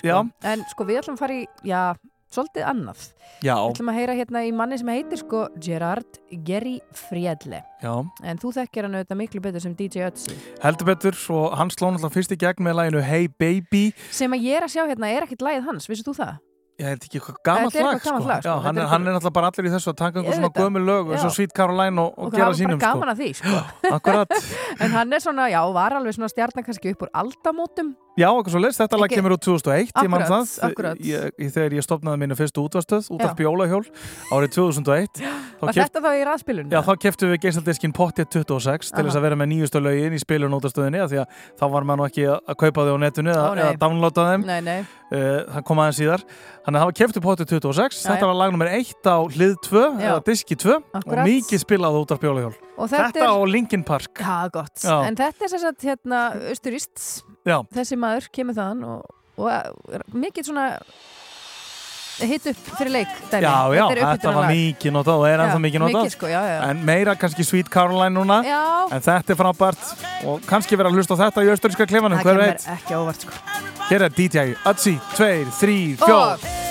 svolítið annað. Já, Við ætlum að heyra hérna í manni sem heitir, sko, Gerard Geri Friedle. já, En þú þekkir hann auðvitað miklu betur sem DJ Ötzi. heldur betur og hann sló náttúrulega fyrst í gegn með læginu Hey Baby Sem að ég er að sjá hérna er ekkit lagið hans, vissið þú það? Ég ekki eitthvað gamalt Þetta er lag, eitthvað sko. lag, sko. Já, Þetta hann, er er, hann er náttúrulega bara allir í þessu að taka einhver svona gömul lög eins og Já. Sweet Caroline og, og, og gera sínum bara gaman að því sko. Akkurat, en hann er svona, já, var alveg svona stjarnan kannski upp úr aldamótum já, eitthvað svo leist, þetta lag Ekki- kemur úr 2001, ég man Akkurat, það akkurat. Ég, ég, þegar ég stopnaði mínu fyrstu útvarstöð út af Já. bjólahjól árið 2001 þá Var keypt- þetta þá í raðspilun? Já, þá keftum við geisladiskinn Pottet 26 til þess að vera með nýjustu lögin í spilun útastöðinni af því að þá var maður ekki að að kaupa þau á netinu eða, Ó, eða downloada þeim Nei, nei, uh, það kom aðeins síðar þannig að það var keftu Pottet 26 Já, þetta var lag nummer 1 á hlið 2 Já. eða diski 2 og Akkurat. mikið spilað út af bjólahjól Og þetta Þetta er- á Linkin Park Já, gott. Já. En þetta er sem sagt hérna austurist. Já. Þessi maður kemur þaðan og, og mikið svona hitt upp fyrir leik. Dæmi. Já, já, Þetta þetta var mikið notað og er ennþá mikið notað sko, en meira kannski Sweet Caroline núna Já. en þetta er frábært og kannski vera að hlusta á þetta í austuríska klefanum, Það hver veit ekki á óvart, sko. Hér er DJ Ötzi, 2, 3, 4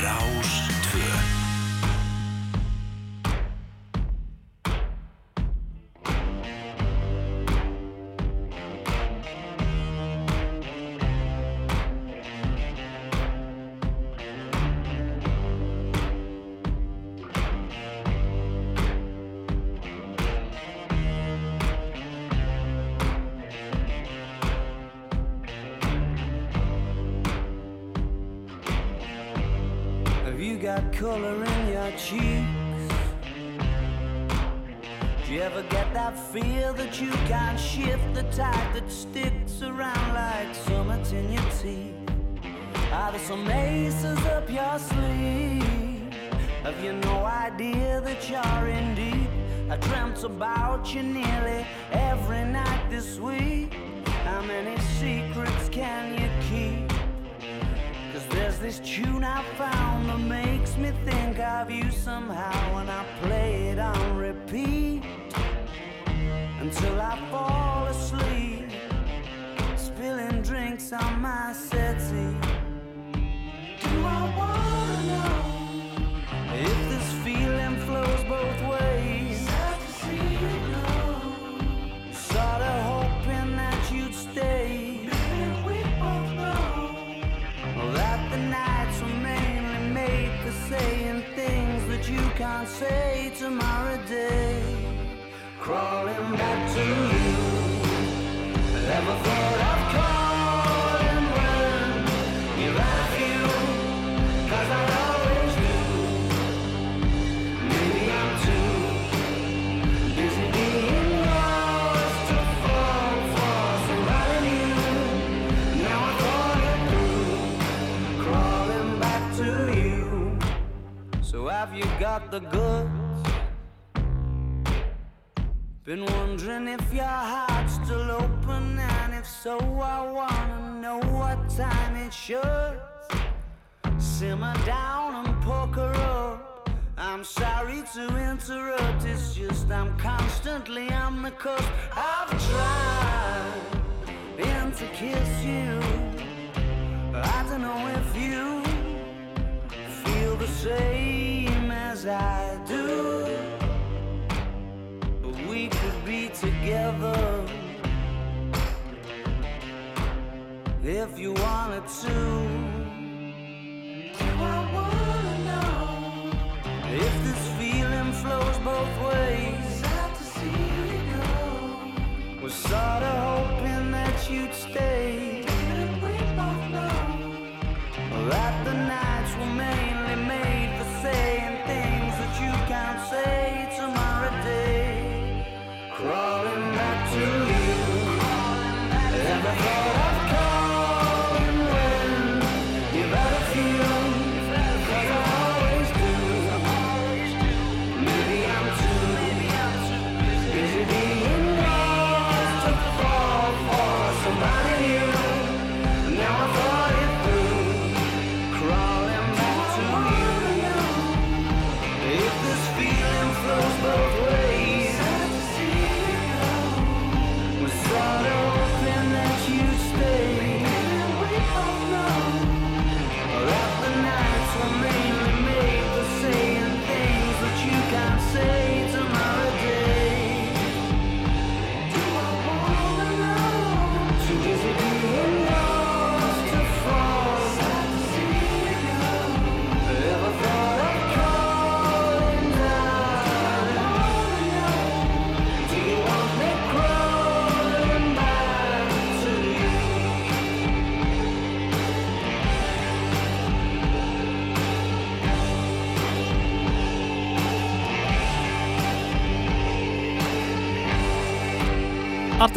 Rás 2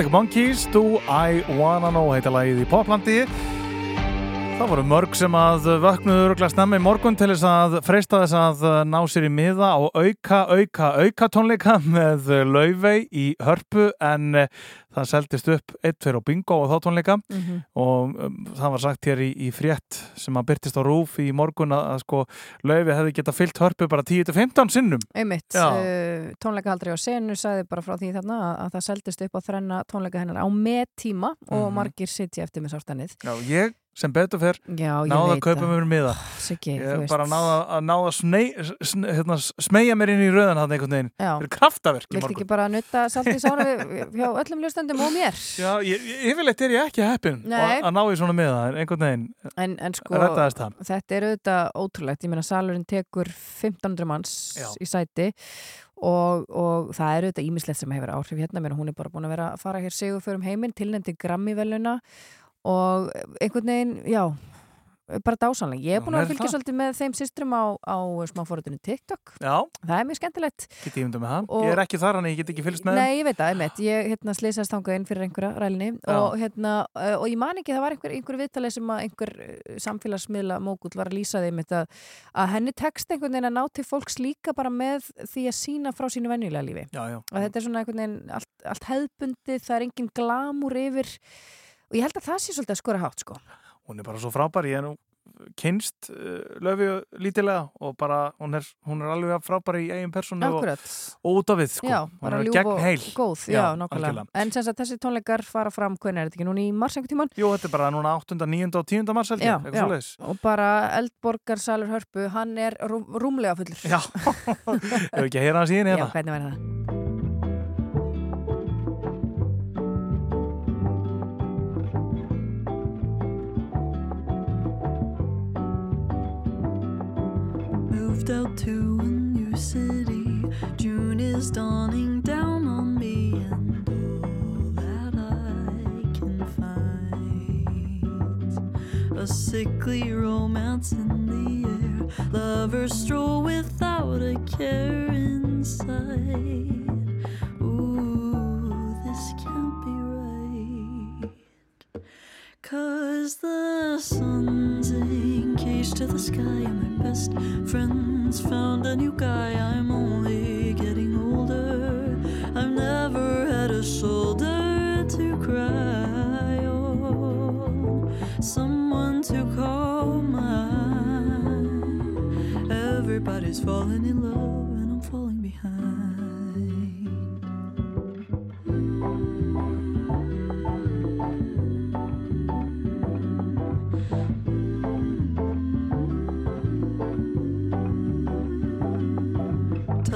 Arctic Monkeys, Do I Wanna Know heita lagið í Poplandi. Það voru mörg sem að vöknuðu öruglega snemma í morgun til þess að freista þess að ná sér í miða á auka, auka, auka tónleika með laufey í hörpu en það seldist upp 1-2 á bingo og þá tónleika. Mhm. og um, það var sagt hér í, í frétt sem að byrtist á rúf í morgun að, að sko laufey hefði getað fyllt hörpu bara 10-15 sinnum. Einmitt, uh, tónleikahaldri á senu sagði bara frá því þarna að, að það seldist upp á þrenna tónleika hennar á með tíma og Mhm. margir sitja eftir með sárstannið Já, ég sem betur fyrr ég náða að kaupa mér miða bara náða að, hérna, smegja mér inn í röðan hann einhvern veginn Já. fyrir kraftaverk morgun ekki bara nutta salt í við- hjá öllum hlustendum og mér? Já, yfirleitt er ég ekki heppin að ná í svona miða einhvern veginn En, en sko, þetta er auðvitað ótrúlegt. Ég meina, salurinn tekur 1500 manns Já. í sæti og, og það er auðvitað ímislegt sem hefur áhrif hérna. Mér, hún er bara búin að vera að fara hér sigur fyrir um heiminn, tilnefndi Grammy-veluna og einhvern veginn, já, bara dásanleg. Ég er búin að er fylgja það. svolítið með þeim systrum á, á smáfórutunni TikTok. Já, Það er mjög skemmtilegt. Og- Ég er ekki þar, hann ég get ekki fylgst með. Nei, ég veit það, einmitt. Ég hérna, slýsast þangað inn fyrir einhverja rælinni Já. og, hérna, uh, og ég man ekki, það var einhver, einhver viðtalið sem að einhver uh, samfélagsmiðla mógull var að lýsa þeim að, að henni tekst einhvern veginn að ná til fólks líka bara með því að sína frá sínu venjulega lífi. Já, já. Og þetta er svona einhvern veginn allt, allt hefðbundið, það er og ég held að það sé svolítið að skora hátt, sko. Hún er bara svo frábær, ég er nú kynst uh, löfi lítilega og bara, hún er, hún er alveg frábær í eigin persónu og, og út af við, sko. Já, hún er gegn heil. góð, já, nákvæmlega. algjörlega. En sem sagt, þessi tónleikar fara fram, hvernig er þetta ekki núna í mars einhvern tíman? Jú, þetta er bara núna 8. 9. og 10. mars Já, já. og bara Eldborgarsalur Hörpu, hann er rúm, rúmlega fullur. Já, hefur ekki að heyra hans í henni Já, hérna. hvernig væri það? Out to a new city. June is dawning down on me, and all that I can find a sickly romance in the air. Lovers stroll without a care inside. Ooh, this can't be right. Cause the sun's engaged to the sky, and my best friends found a new guy. I'm only getting older. I've never had a shoulder to cry on, someone to call mine. Everybody's falling in love, and I'm falling behind.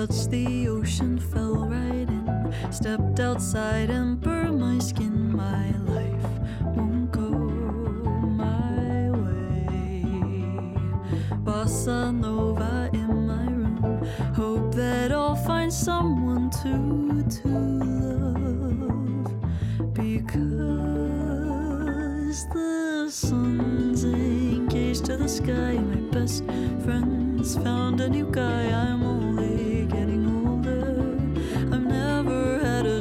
Touched the ocean, fell right in. Stepped outside and burned my skin. My life won't go my way. Bossa Nova in my room. Hope that I'll find someone to to love. Because the sun's engaged to the sky. My best friends found a new guy. I'm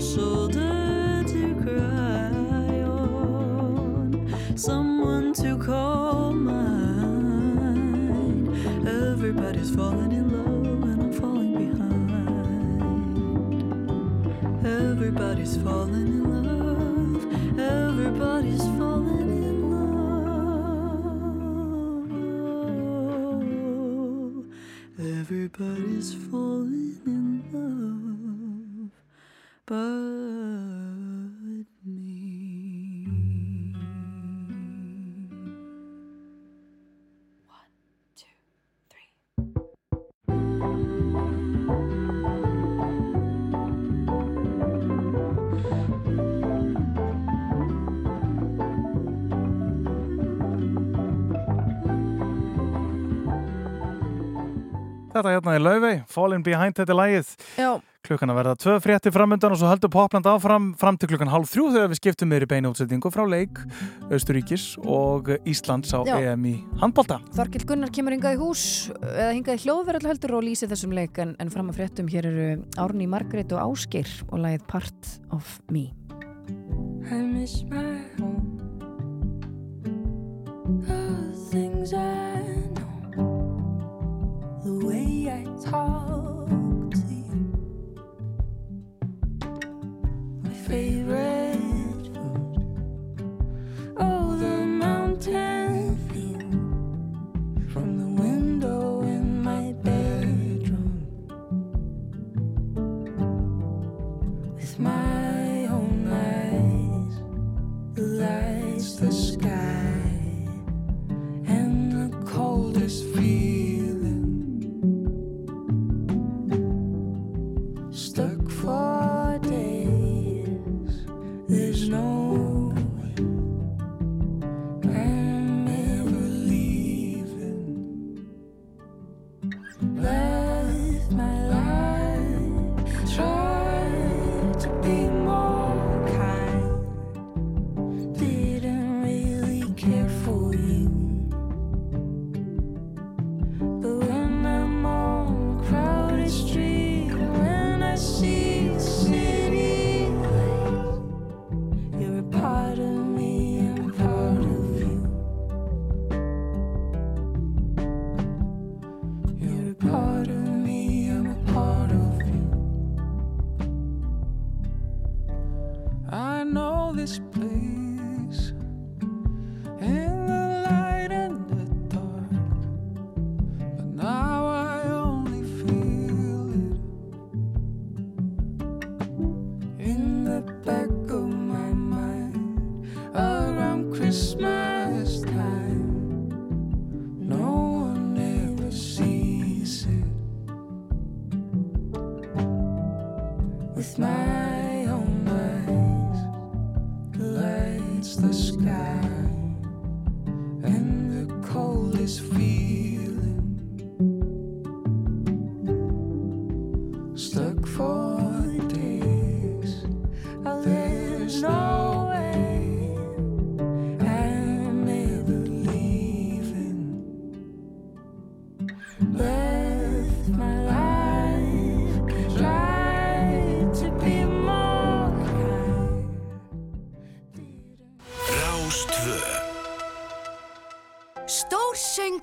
shoulder to cry on, someone to call mine. Everybody's falling in love, and I'm falling behind. Everybody's falling in love. Everybody's falling in love. Everybody's falling in love, but me. Þetta hérna er Laufey, Falling Behind þetta er lagið. Já. Klukkan að verða tvö frétti framöndan og svo heldur Popland áfram fram til klukkan hálf þrjú þegar við skiptum meður í beina útsettingu frá leik Östuríkis og Íslands á Já. EM í handbólta. Þorkild Gunnar kemur hingað í hús eða hingað í hljóðverðal heldur og lýsir þessum leik en, en fram að fréttum hér eru Árni Margrét og Ásgeir og lagið Part of Me I miss my home. All the things I know, the way I talk favorite food, oh the mountain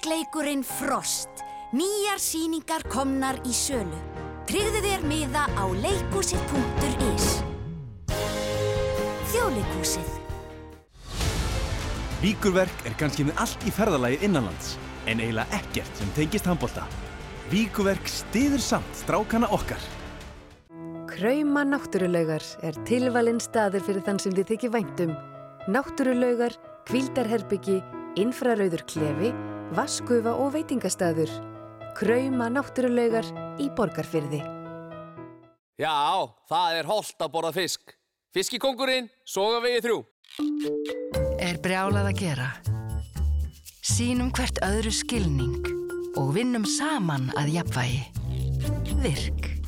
söngleikurinn Frost. Nýjar síningar komnar í sölu. Tryggðu þér miða á leikúsið.is. Þjóðleikúsið. Víkurverk er kannski með allt í ferðalagi innanlands, en eiginlega ekkert sem tengist handbolta. Víkurverk stiður samt strákana okkar. Krauma náttúrulaugar er tilvalinn staður fyrir þann sem þið þykir væntum. Náttúrulaugar, kvildarherbyggi, infrarauður klefi, vaskufa og veitingastæður. Krauma náttúrulaugar í borgarfyrði. Já, það er holdt að borða fisk. Fiskikongurinn, soga vegi þrjú. er brjálað að gera. Sýnum hvert öðru skilning og vinnum saman að jafnvægi. Virk.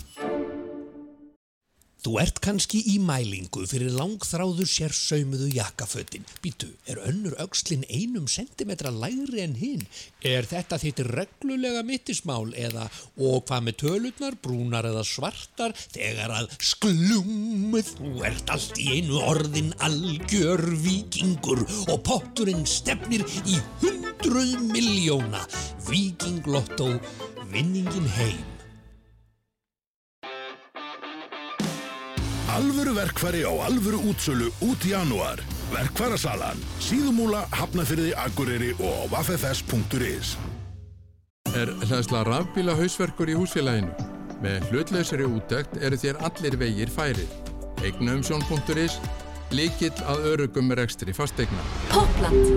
Þú ert kannski í mælingu fyrir langþráður sér saumuðu jakkafötin. Býtu, er önnur öxlin einum sentimetra lægri en hinn? Er þetta þitt reglulega mittismál eða og hvað með tölurnar, brúnar eða svartar þegar að sklumið þú ert allt í einu orðin algjör vikingur og potturinn stefnir í hundruð miljóna. Vikinglotto, vinningin heim. Alvöru verkfæri á alvöru útsölu út í janúar. Verkfærasalan, síðumúla, hafnafyrði, akureyri og á vaffefs.is. Er hlæðsla rafbíla hausverkur í húsfélaginu? Með hlutlausari útækt eru þér allir vegir færir. Eignaumsjón.is, líkill að örugum rekstri fastegna. Popland.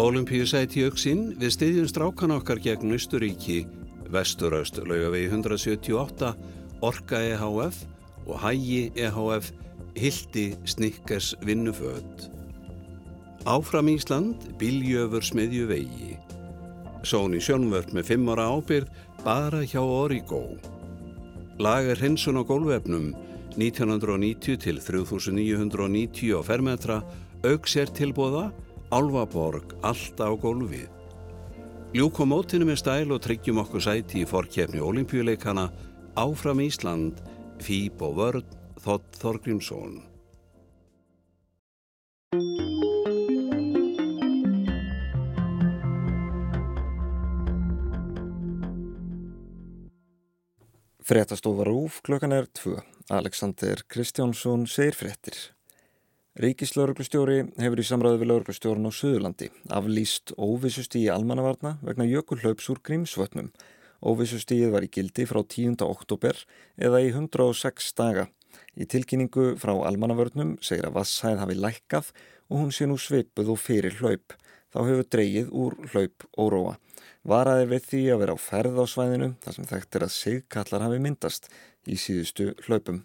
Ólimpíusæti auksinn við styðjum strákan okkar gegn Östuríki, Vesturöst, laugavegi 178, Orka EHF og Hægi EHF, Hildi Snickers vinnuföld. Áfram Ísland, Biljöfur smiðju vegi. Sóni sjónvörp með 5 ára ábyrð, bara hjá Origo. Lager hinsun á gólvefnum, 1990 til 3990 á fermetra, auks er tilbúða, Álfaborg, allt á gólfið. Ljúkom mótinu með stæl og tryggjum okkur sæti í forkjefni olimpíuleikana Áfram Ísland, Fíb og Vörn, Þott Þorgrímsson. Fréttastofa Rúf klokkan er tvö. Alexander Kristjánsson segir fréttir. Ríkislauruglustjóri hefur í samræðu við lauruglustjórun á Suðurlandi aflýst óvissustíi almannavarna vegna jökulhlaups úr Grímsvötnum. Óvissustíið var í gildi frá 10. oktober eða í 106 daga. Í tilkynningu frá almannavörnum segir að Vasshæð hafi lækkað og hún sé nú sveipuð og fyrir hlaup. Þá hefur dreyið úr hlaup óróa. Varaði við því að vera á ferð á svæðinu þar sem þekkt er að sigkallar hafi myndast í síðustu hlaupum.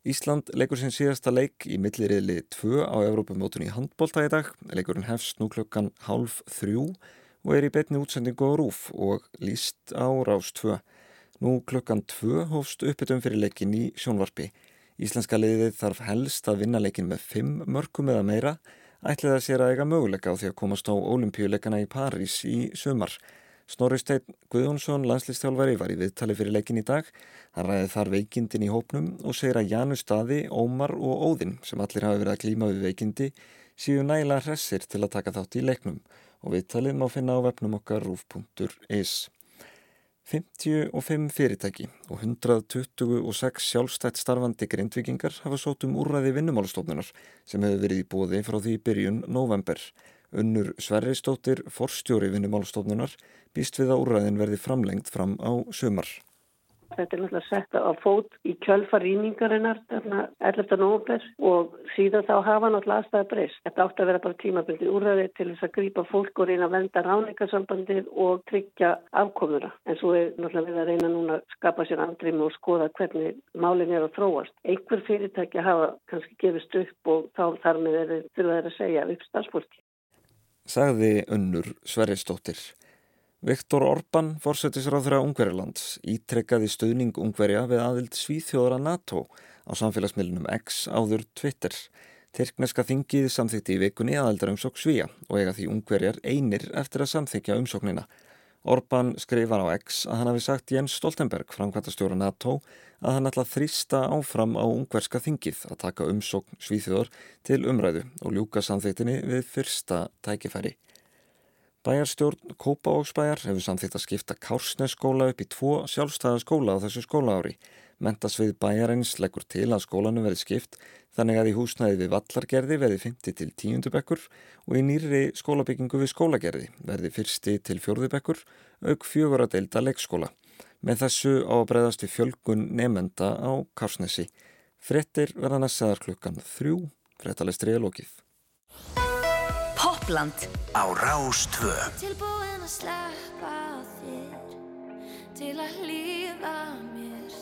Ísland leikur sinn síðasta leik í milliriðli 2 á Evrópumótun í handbólta í dag. Leikurinn hefst nú klukkan hálf þrjú og er í betni útsendingu á rúf og líst á rás 2. Nú klukkan 2 hófst uppbytum fyrir leikin í sjónvarpi. Íslenska liðið þarf helst að vinna leikin með 5 mörgum eða meira ætlið að sér að eiga möguleika á því að komast á olimpíuleikana í París í sumar. Snorri Steinn Guðjónsson, landslistjálfari, var í viðtali fyrir leikin í dag. Hann ræði þar veikindin í hópnum og segir að Janus Staði, Ómar og Óðinn, sem allir hafi verið að klíma við veikindi, séu nægilega hressir til að taka þátt í leiknum og viðtalið má finna á vefnum okkar rúf.is. 55 fyrirtæki og 126 sjálfstætt starfandi grindvikingar hafa sótt um úrræði vinnumálastofnunar sem hefur verið í bóði frá því byrjun november. Unnur Sverristóttir, forstjóri vinnumálastofnunar, býst við að úrræðin verði framlengt fram á sömar. Þetta er náttúrulega sett á fót í kjölfar rýningarinnar 11. november og síðan þá hafa náttúrulega aðstæða breyst. Þetta átti að vera bara tímabildi úrræði til þess að grípa fólk og reyna að venda ráningarsambandið og tryggja afkomuna. En svo er náttúrulega við að reyna núna að skapa sér andrimi og skoða hvernig málinn er að þróast. Einhver fyrirtæki hafa kannski gefist upp og þá þar með þeir þurfa þeir að segja upp starfsfólki. Sagði Unnur Sverristóttir. Viktor Orbán, fórsetisráðra Ungverjalands, ítrekkaði stöðning Ungverja við aðild Svíþjóðara NATO á samfélagsmiðlunum X áður Twitter. Tyrkneska þingið samþykti í vikunni aðaldar umsók svíja og eiga því ungverjar einir eftir að samþykja umsóknina. Orban skrifar á X að hann hafi sagt Jens Stoltenberg, framkvæmtastjóra NATO, að hann ætla að þrýsta áfram á ungverska þingið að taka umsókn svíþjóðar til umræðu og ljúka samþyktinni við fyrsta tækifæri. Bæjarstjórn Kópavóksbæjar hefur samþýtt að skipta Kársnesskóla upp í tvo sjálfstæða skóla á þessu skólaári. Mentasvið bæjarins leggur til að skólanum verði skipt þannig að í húsnæði við vallargerði verði 50 til 10. bekkur og í nýri skólabyggingu við skólagerði verði fyrsti til fjórði bekkur auk fjögur að deilda leikskóla. Með þessu á að breyðast við fjölgun nefnenda á Kársnesi. Frettir verða næstaðar klukkan þrjú, frettalestri er lokið. Popland Á Rástvö Tilbúin að sleppa þér til að hlýða mér.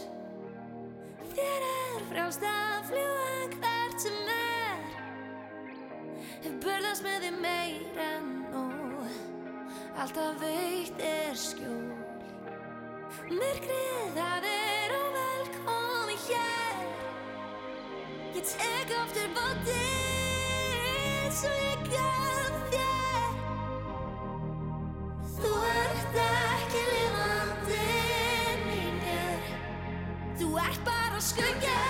Þér er frjálst að fljúa hvert sem er. Hef burðast með því meir en nóg Alltaf veitt er skjól Myrkrið það er óvelkomi hér. Ég tek aftur bótið svo ég gaf þér. Þú ert ekki lifandi mér Þú ert bara skugga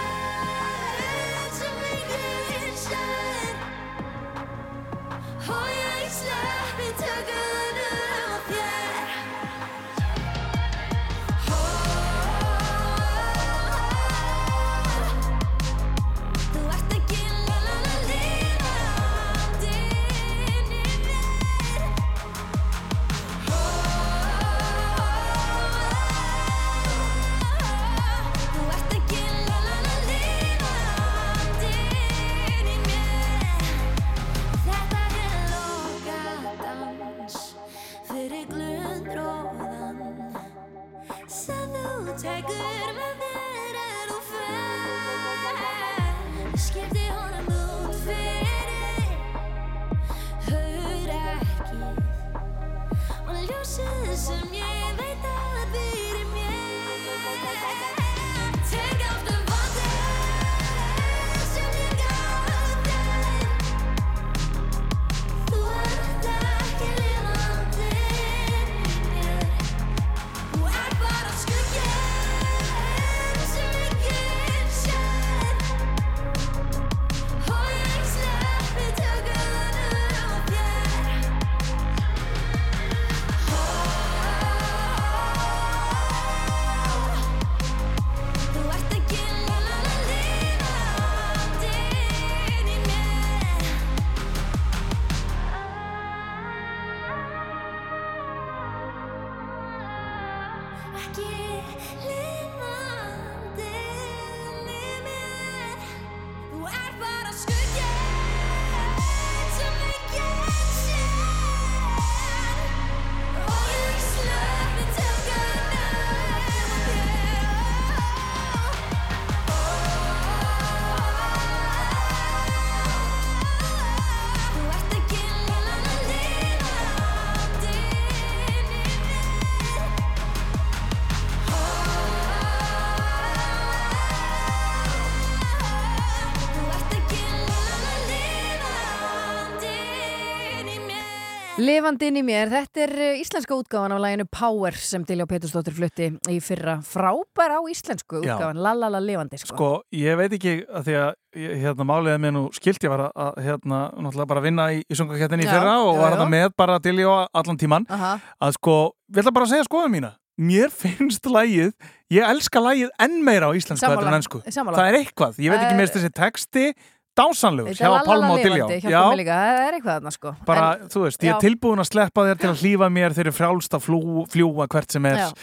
mér Lifandi inn í mér, þetta er eh, íslenska útgáfan af læginu Power sem Dilja Pétursdóttir flutti í fyrra. Frábær á íslensku Já. útgáfan, lalala lifandi sko. Sko, ég veit ekki að því að hérna máliðið mér nú skilt ég var að- hérna náttúrulega bara vinna í, í sungakettinni í fyrra og já, var þetta með bara ég allan tíman Aha. að sko, við ætla bara að segja skoðum mína. Mér finnst lægið ég elska lægið enn meira á íslensku heldur en ennsku það er eitthvað, ég veit ekki mér finnst þessi texti dásanlegur hjá lalala og Diljá. það er eitthvað þarna sko. Bara, En- þú veist, ég er tilbúin að sleppa þér til að hlýfa mér þeir eru frjálst að flú, fljúa hvert sem er.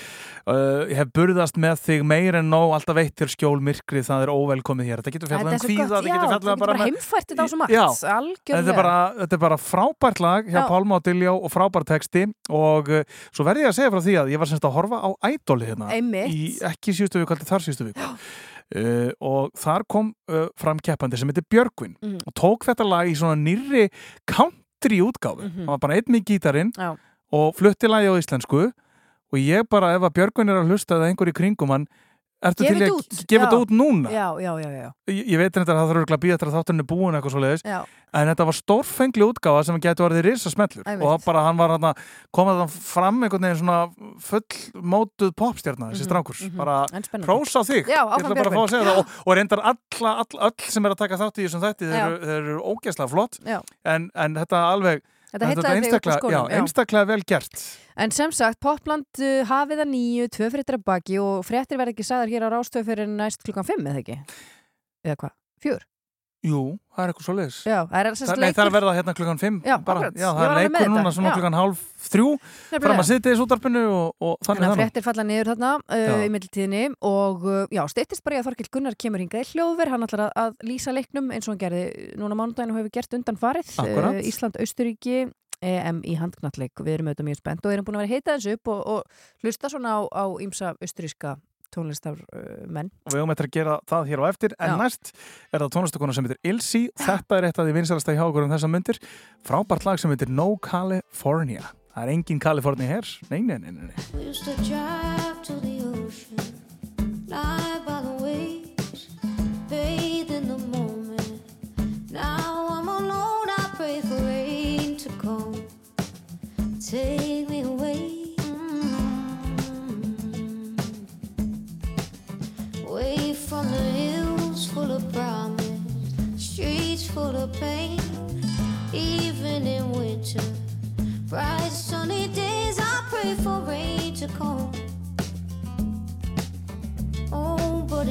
Uh, ég hef burðast með þig meir en nóg, alltaf veitt þér skjól myrkrið, það er óvelkomið hér. Þetta getur er um kvíða, þetta getur getur bara heimfært þetta á svo margt, þetta er, bara, þetta er bara frábært lag hjá Já. Pálma og Diljá og frábært texti. Og uh, svo verði ég að segja frá því að ég var semst að horfa á ædoli hérna ekki síðustu viku, uh, og þar kom uh, fram keppandi sem heitir Björgvin Mhm. og tók þetta lag í svona nýrri country útgáfu Mhm. hann var bara einn með gítarinn Já. og flutti lagi á íslensku og ég bara ef að Björgvin er að hlusta eða einhver í kringum hann Ertu til í þetta að gefa þetta út núna? Já, já, já, já. Ég, ég veit þetta að það þarf að býða eftir að þátturinn er búin eitthvað svo leiðis en þetta var stórfengli útgáfa sem getur orðið risa smellur og það bara hann var hann að koma það fram einhvern veginn svona fullmótuð popstjarnar þessi Mhm, strákur, mhm. bara En spennandi. hrós á þig. Já, ég ætla bara að fá að segja það. Og, og reyndar alla, all, öll sem er að taka þátt í þessum þætti þeir eru, ógeðslega flott. En, en þetta alveg Þetta heillaði þig upp einstaklega, skónum, já, einstaklega vel gert En sem sagt, Popland hafið það nýju, tvö fréttir að baki og fréttir verð ekki sagðar hér á rástöð fyrir næst klukkan fimm, eða ekki? Eða hvað? Fjör? Jú, það er eitthvað svo leiðis það er það er verða hérna klukkan 5 Já, bara, já, Ég það er leikur núna svona já. klukkan hálf þrjú fram að sitja í útarpinu og, og Þannig þannig fréttir falla niður þarna uh, í mittiltíðinni og uh, já, steyttist bara í að Þorkild Gunnar kemur hingað í hljóðver, hann ætlar að, að lýsa leiknum eins og hann gerði núna mánudaginn og hefur gert undan farið Akkúrat. Ísland, Austuríki EM í handknalleg, við erum auðvitað mjög spennt og erum búin að vera heita þessu upp og, og hlusta svona á, á ímsa austuríska tónlistar uh, menn og við höfum eftir að gera það hér á eftir. En Já. næst er það tónlistakona sem heitir Ilsi þetta er eitt af því vinsalasta hjá okkur um þessa myndir frábært lag sem heitir No California. Það er engin California hér. Nei, nei, nei, nei, Bright sunny days, I pray for rain to come. Oh, but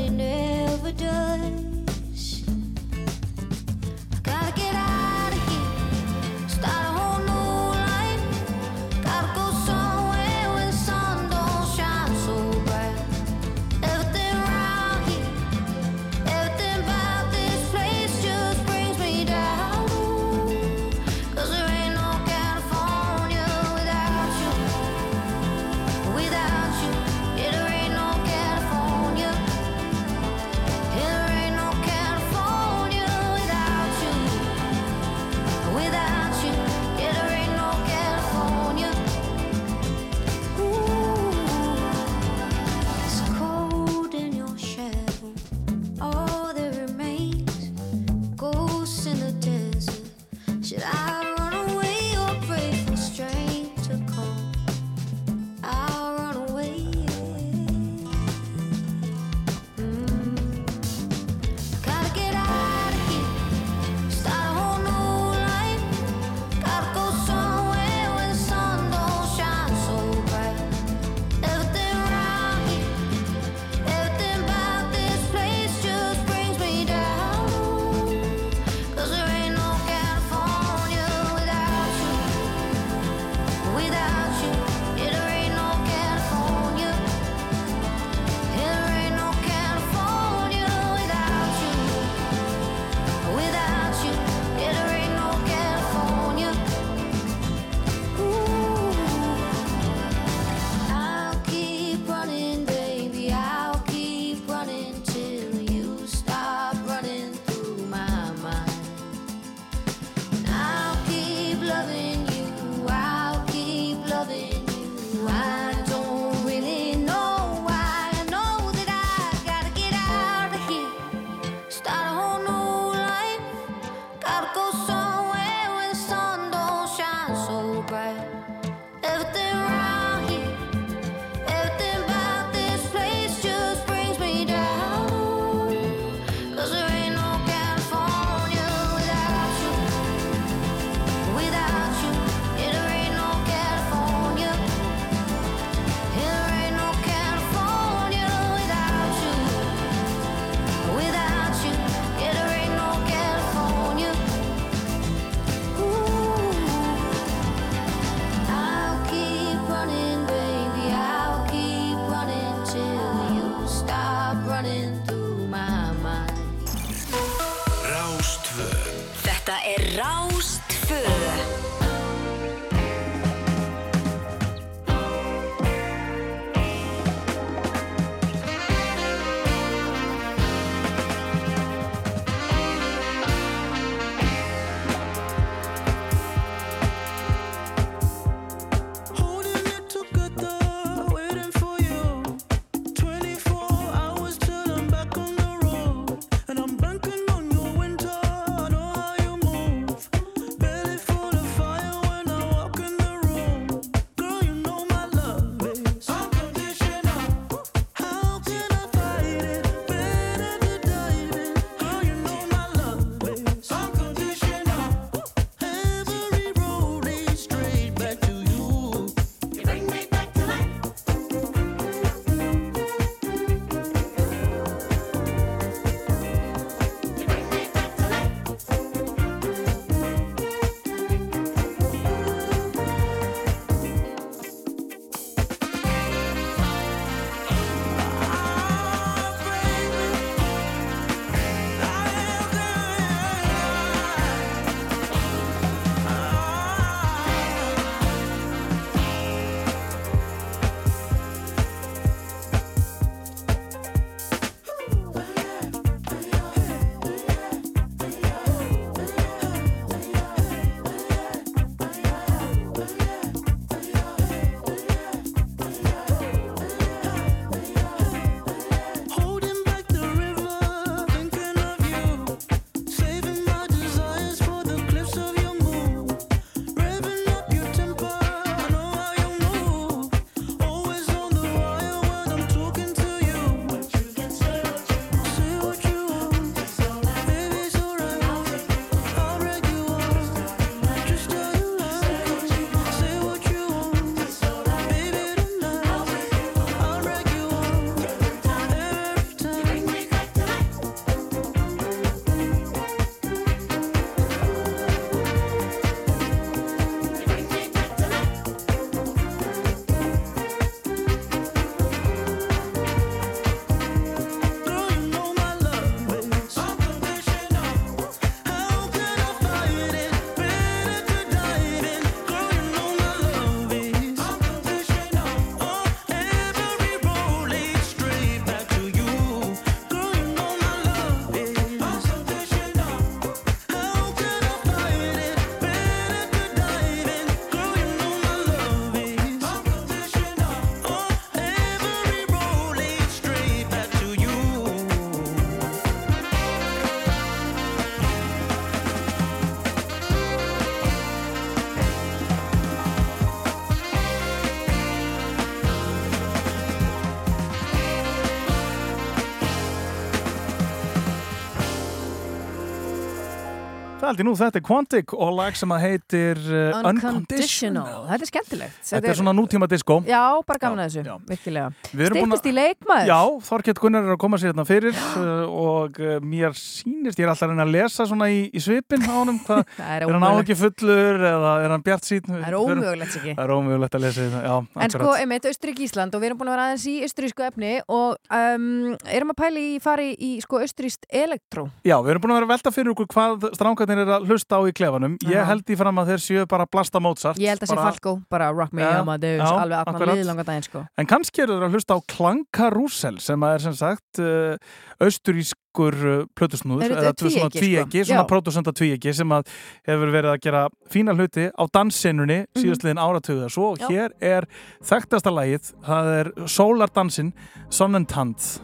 held ég nú, þetta er Quantic og lag sem að heitir uh, Unconditional, þetta er skemmtilegt. Þetta er svona nútíma disco. Já, bara gaman að þessu, virkilega. Styrtist í leikmaður? Já, Þorkett Gunnar er að koma sér hérna fyrir uh, og uh, mér sýnist, ég er alltaf að reyna að lesa svona í, í svipin á honum Það er er hann áhengi fullur eða er hann bjart sín Það er ómögulegt, Siggi. Það er ómögulegt að lesa þetta, já, En sko, einmitt, Austurík Ísland og við erum búin að vera aðeins í austurísku efni og um, erum að pæli í fari í sko austuríst elektró Já, við erum búin að vera að velta fyrir okkur hvað strákarnir er að hlusta á í klefanum Ég held í fram að þeir séu bara blasta Mozart Ég held að sé bara- Falco, bara Rock Me Amadeus, já, alveg allan liðlanga daginn sko En kannski eru þeir að hlusta á Klankarúsel sem er sem sagt uh, austurískur uh, plötusnúður eða tv- svona tvíeyki, sko? svona Já. pródusenda tvíeyki sem að hefur verið að gera fína hluti á dansinunni Mhm. síðastliðin áratuga svo Já. hér er þekktasta lagið það er Sólardansin Sonnentant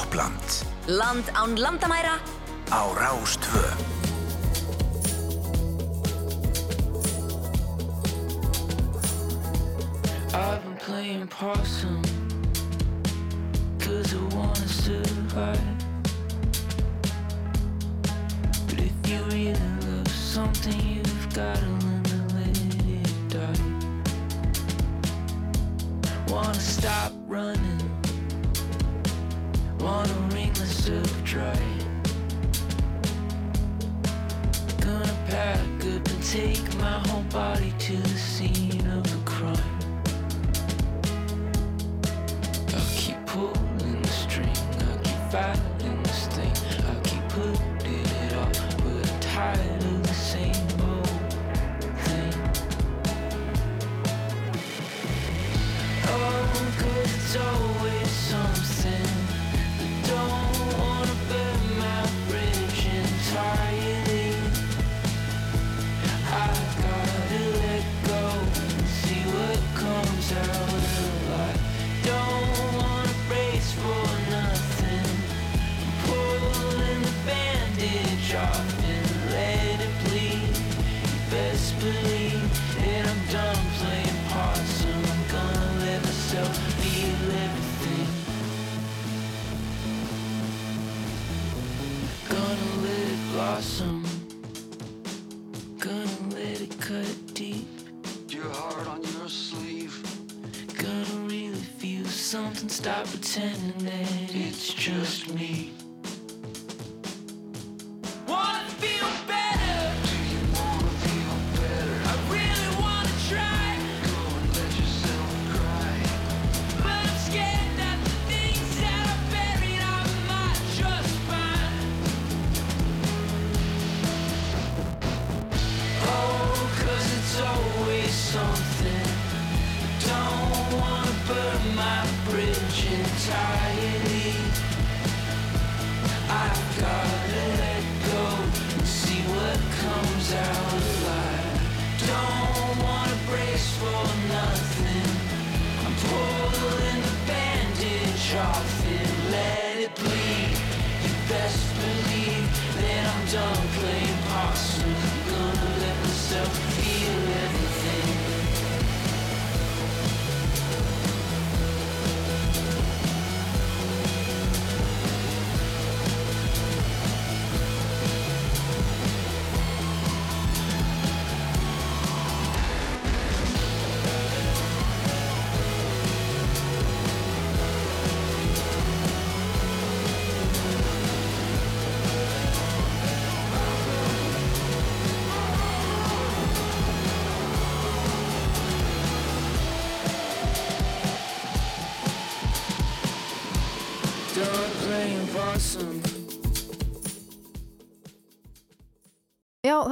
erum Popland Land án landamæra á Rástvö. dancing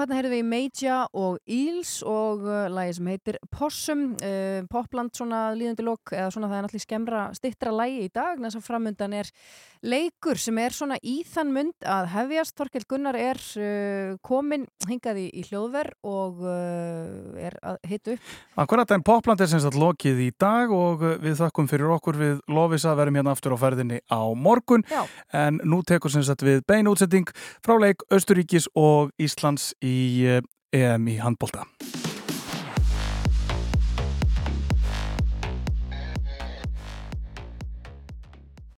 þarna heyrðum við í Georgia og Eels og uh, lagi sem heitir Possum uh, Popland svona líðandi lók eða svona það er náttúrulega skemmra stittra lagi í dag en þess að framöndan er leikur sem er svona í þann mynd að hefjast. Torkel Gunnar er uh, komin hingaði í hljóðver og er að hitu Akkurat en Popland er semst að lokið í dag og við þakkum fyrir okkur. Við lofis að verðum hérna aftur á ferðinni á morgun. Já. en nú tekur semst að við bein útsetting frá leik Östuríkis og Íslands í EM í handbólta.